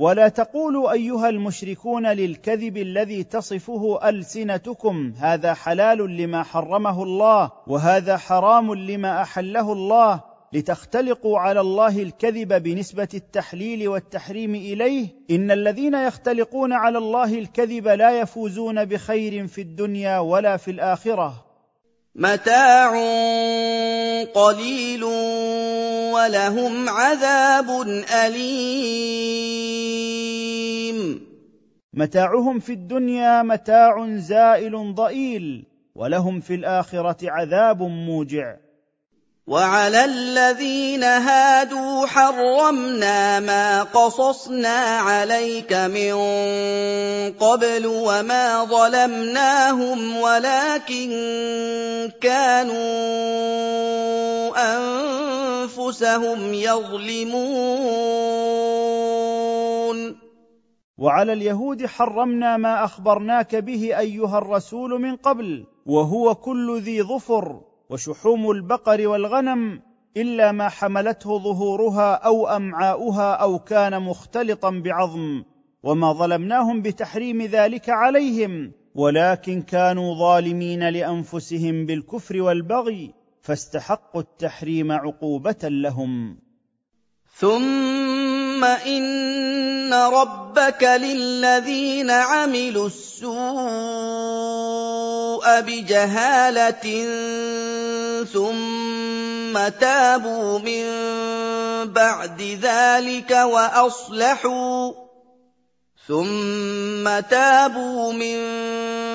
ولا تقولوا أيها المشركون للكذب الذي تصفه ألسنتكم هذا حلال لما حرمه الله وهذا حرام لما أحله الله. لتختلقوا على الله الكذب بنسبة التحليل والتحريم إليه. إن الذين يختلقون على الله الكذب لا يفوزون بخير في الدنيا ولا في الآخرة. متاع قليل ولهم عذاب أليم. متاعهم في الدنيا متاع زائل ضئيل ولهم في الآخرة عذاب موجع. وعلى الذين هادوا حرمنا ما قصصنا عليك من قبل وما ظلمناهم ولكن كانوا أنفسهم يظلمون. وعلى اليهود حرمنا ما أخبرناك به أيها الرسول من قبل وهو كل ذي ظفر. وشحوم البقر والغنم إلا ما حملته ظهورها أو أمعاؤها أو كان مختلطا بعظم وما ظلمناهم بتحريم ذلك عليهم ولكن كانوا ظالمين لأنفسهم بالكفر والبغي فاستحقوا التحريم عقوبة لهم. ثم ان ربك للذين عملوا السوء بجهاله ثم تابوا من بعد ذلك واصلحوا ثم تابوا من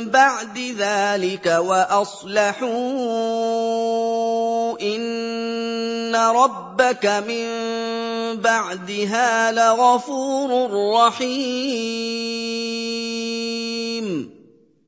بعد ذلك وأصلحوا إن ربك من بعدها لغفور رحيم.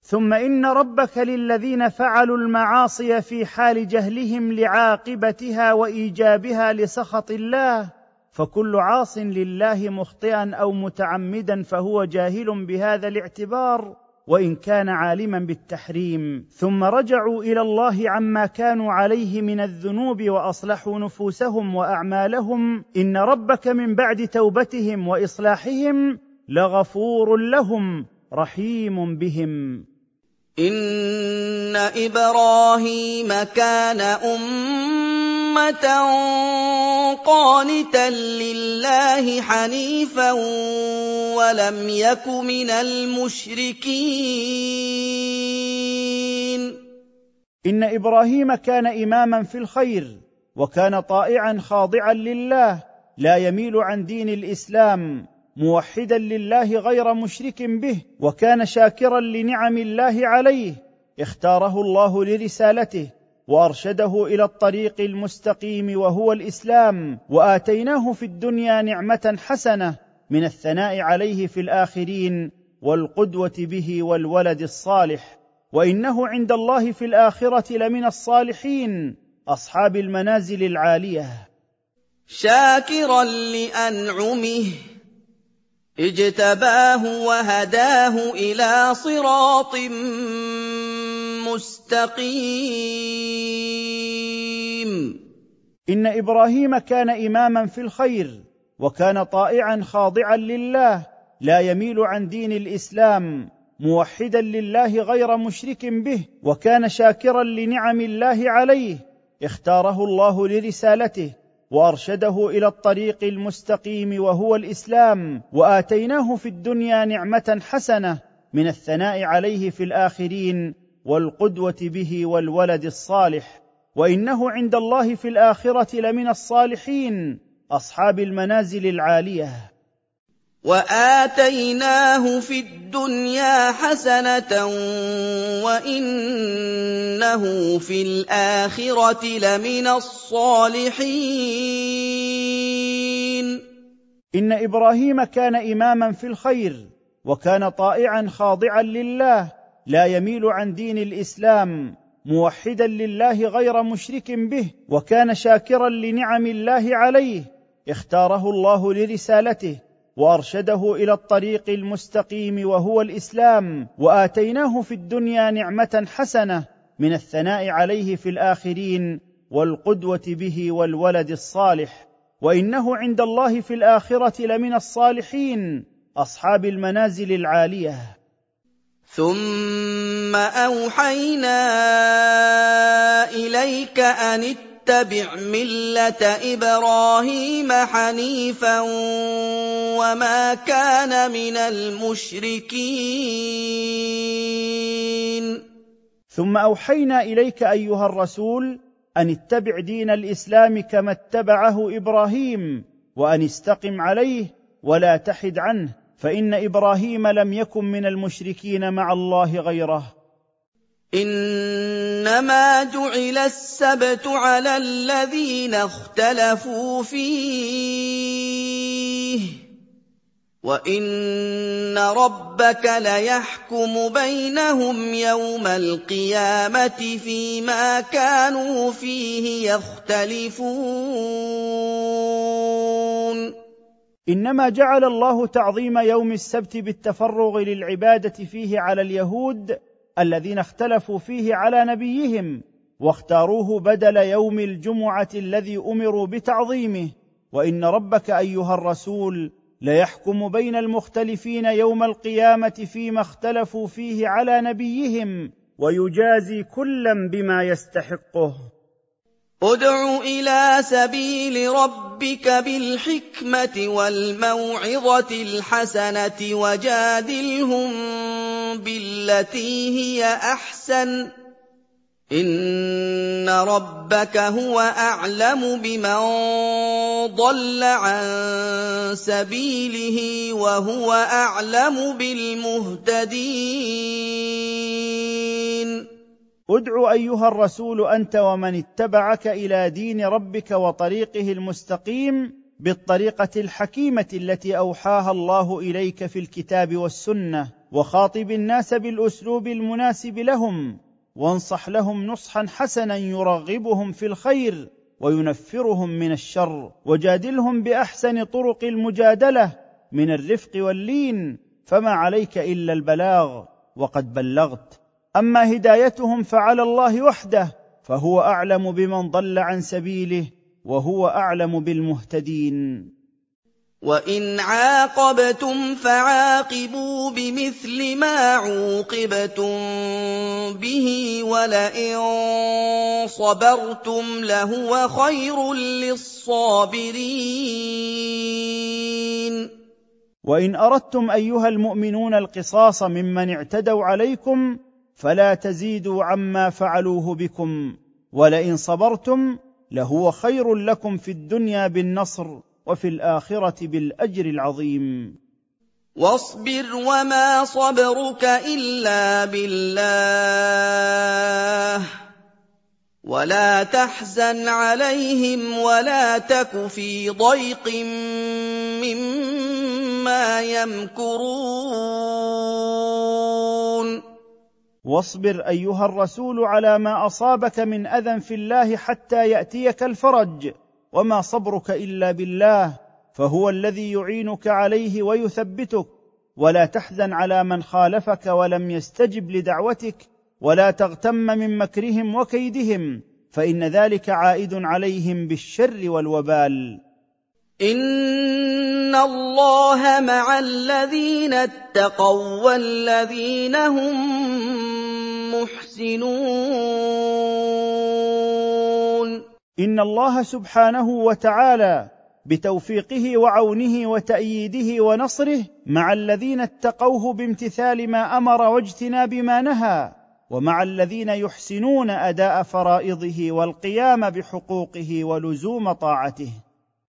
ثم إن ربك للذين فعلوا المعاصي في حال جهلهم لعاقبتها وإيجابها لسخط الله فكل عاص لله مخطئا أو متعمدا فهو جاهل بهذا الاعتبار وإن كان عالما بالتحريم. ثم رجعوا إلى الله عما كانوا عليه من الذنوب وأصلحوا نفوسهم وأعمالهم. إن ربك من بعد توبتهم وإصلاحهم لغفور لهم رحيم بهم. ان إبراهيم كان امه قانتا لله حنيفا ولم يك من المشركين. ان إبراهيم كان اماما في الخير وكان طائعا خاضعا لله لا يميل عن دين الاسلام. موحدا لله غير مشرك به وكان شاكرا لنعم الله عليه. اختاره الله لرسالته وأرشده إلى الطريق المستقيم وهو الإسلام وآتيناه في الدنيا نعمة حسنة من الثناء عليه في الآخرين والقدوة به والولد الصالح. وإنه عند الله في الآخرة لمن الصالحين أصحاب المنازل العالية. شاكرا لأنعمه. اجتباه وهداه إلى صراط مستقيم. إن إبراهيم كان إماما في الخير وكان طائعا خاضعا لله لا يميل عن دين الإسلام موحدا لله غير مشرك به وكان شاكرا لنعم الله عليه اختاره الله لرسالته وارشده إلى الطريق المستقيم وهو الإسلام وآتيناه في الدنيا نعمة حسنة من الثناء عليه في الآخرين والقدوة به والولد الصالح. وإنه عند الله في الآخرة لمن الصالحين أصحاب المنازل العالية. واتيناه في الدنيا حسنه وانه في الاخره لمن الصالحين ان إبراهيم كان اماما في الخير وكان طائعا خاضعا لله لا يميل عن دين الاسلام موحدا لله غير مشرك به وكان شاكرا لنعم الله عليه اختاره الله لرسالته وارشده إلى الطريق المستقيم وهو الإسلام وآتيناه في الدنيا نعمة حسنة من الثناء عليه في الآخرين والقدوة به والولد الصالح. وإنه عند الله في الآخرة لمن الصالحين أصحاب المنازل العالية. ثم أوحينا إليك أن اتبع ملة إبراهيم حنيفا وما كان من المشركين. ثم أوحينا إليك أيها الرسول أن اتبع دين الإسلام كما اتبعه إبراهيم وأن استقم عليه ولا تحد عنه فإن إبراهيم لم يكن من المشركين مع الله غيره. إنما جعل السبت على الذين اختلفوا فيه وإن ربك ليحكم بينهم يوم القيامة فيما كانوا فيه يختلفون. إنما جعل الله تعظيم يوم السبت بالتفرغ للعبادة فيه على اليهود الذين اختلفوا فيه على نبيهم واختاروه بدل يوم الجمعة الذي أمروا بتعظيمه. وإن ربك أيها الرسول ليحكم بين المختلفين يوم القيامة فيما اختلفوا فيه على نبيهم ويجازي كلا بما يستحقه. ادع إلى سبيل ربك بالحكمة والموعظة الحسنة وجادلهم بالتي هي أحسن. إن ربك هو أعلم بمن ضل عن سبيله وهو أعلم بالمهتدين. ادع أيها الرسول أنت ومن اتبعك إلى دين ربك وطريقه المستقيم بالطريقة الحكيمة التي أوحاها الله إليك في الكتاب والسنة وخاطب الناس بالأسلوب المناسب لهم وانصح لهم نصحا حسنا يرغبهم في الخير وينفرهم من الشر وجادلهم بأحسن طرق المجادلة من الرفق واللين فما عليك إلا البلاغ وقد بلغت أما هدايتهم فعلى الله وحده فهو أعلم بمن ضل عن سبيله وهو أعلم بالمهتدين. وإن عاقبتم فعاقبوا بمثل ما عوقبتم به ولئن صبرتم لهو خير للصابرين. وإن أردتم أيها المؤمنون القصاص ممن اعتدوا عليكم فلا تزيدوا عما فعلوه بكم ولئن صبرتم لهو خير لكم في الدنيا بالنصر وفي الآخرة بالأجر العظيم. واصبر وما صبرك إلا بالله ولا تحزن عليهم ولا تك في ضيق مما يمكرون. واصبر أيها الرسول على ما أصابك من أذى في الله حتى يأتيك الفرج وما صبرك إلا بالله فهو الذي يعينك عليه ويثبتك. ولا تحزن على من خالفك ولم يستجب لدعوتك ولا تغتم من مكرهم وكيدهم فإن ذلك عائد عليهم بالشر والوبال. ان الله مع الذين اتقوا والذين هم محسنون ان الله سبحانه وتعالى بتوفيقه وعونه وتاييده ونصره مع الذين اتقوه بامتثال ما أمر واجتناب ما نهى ومع الذين يحسنون اداء فرائضه والقيام بحقوقه ولزوم طاعته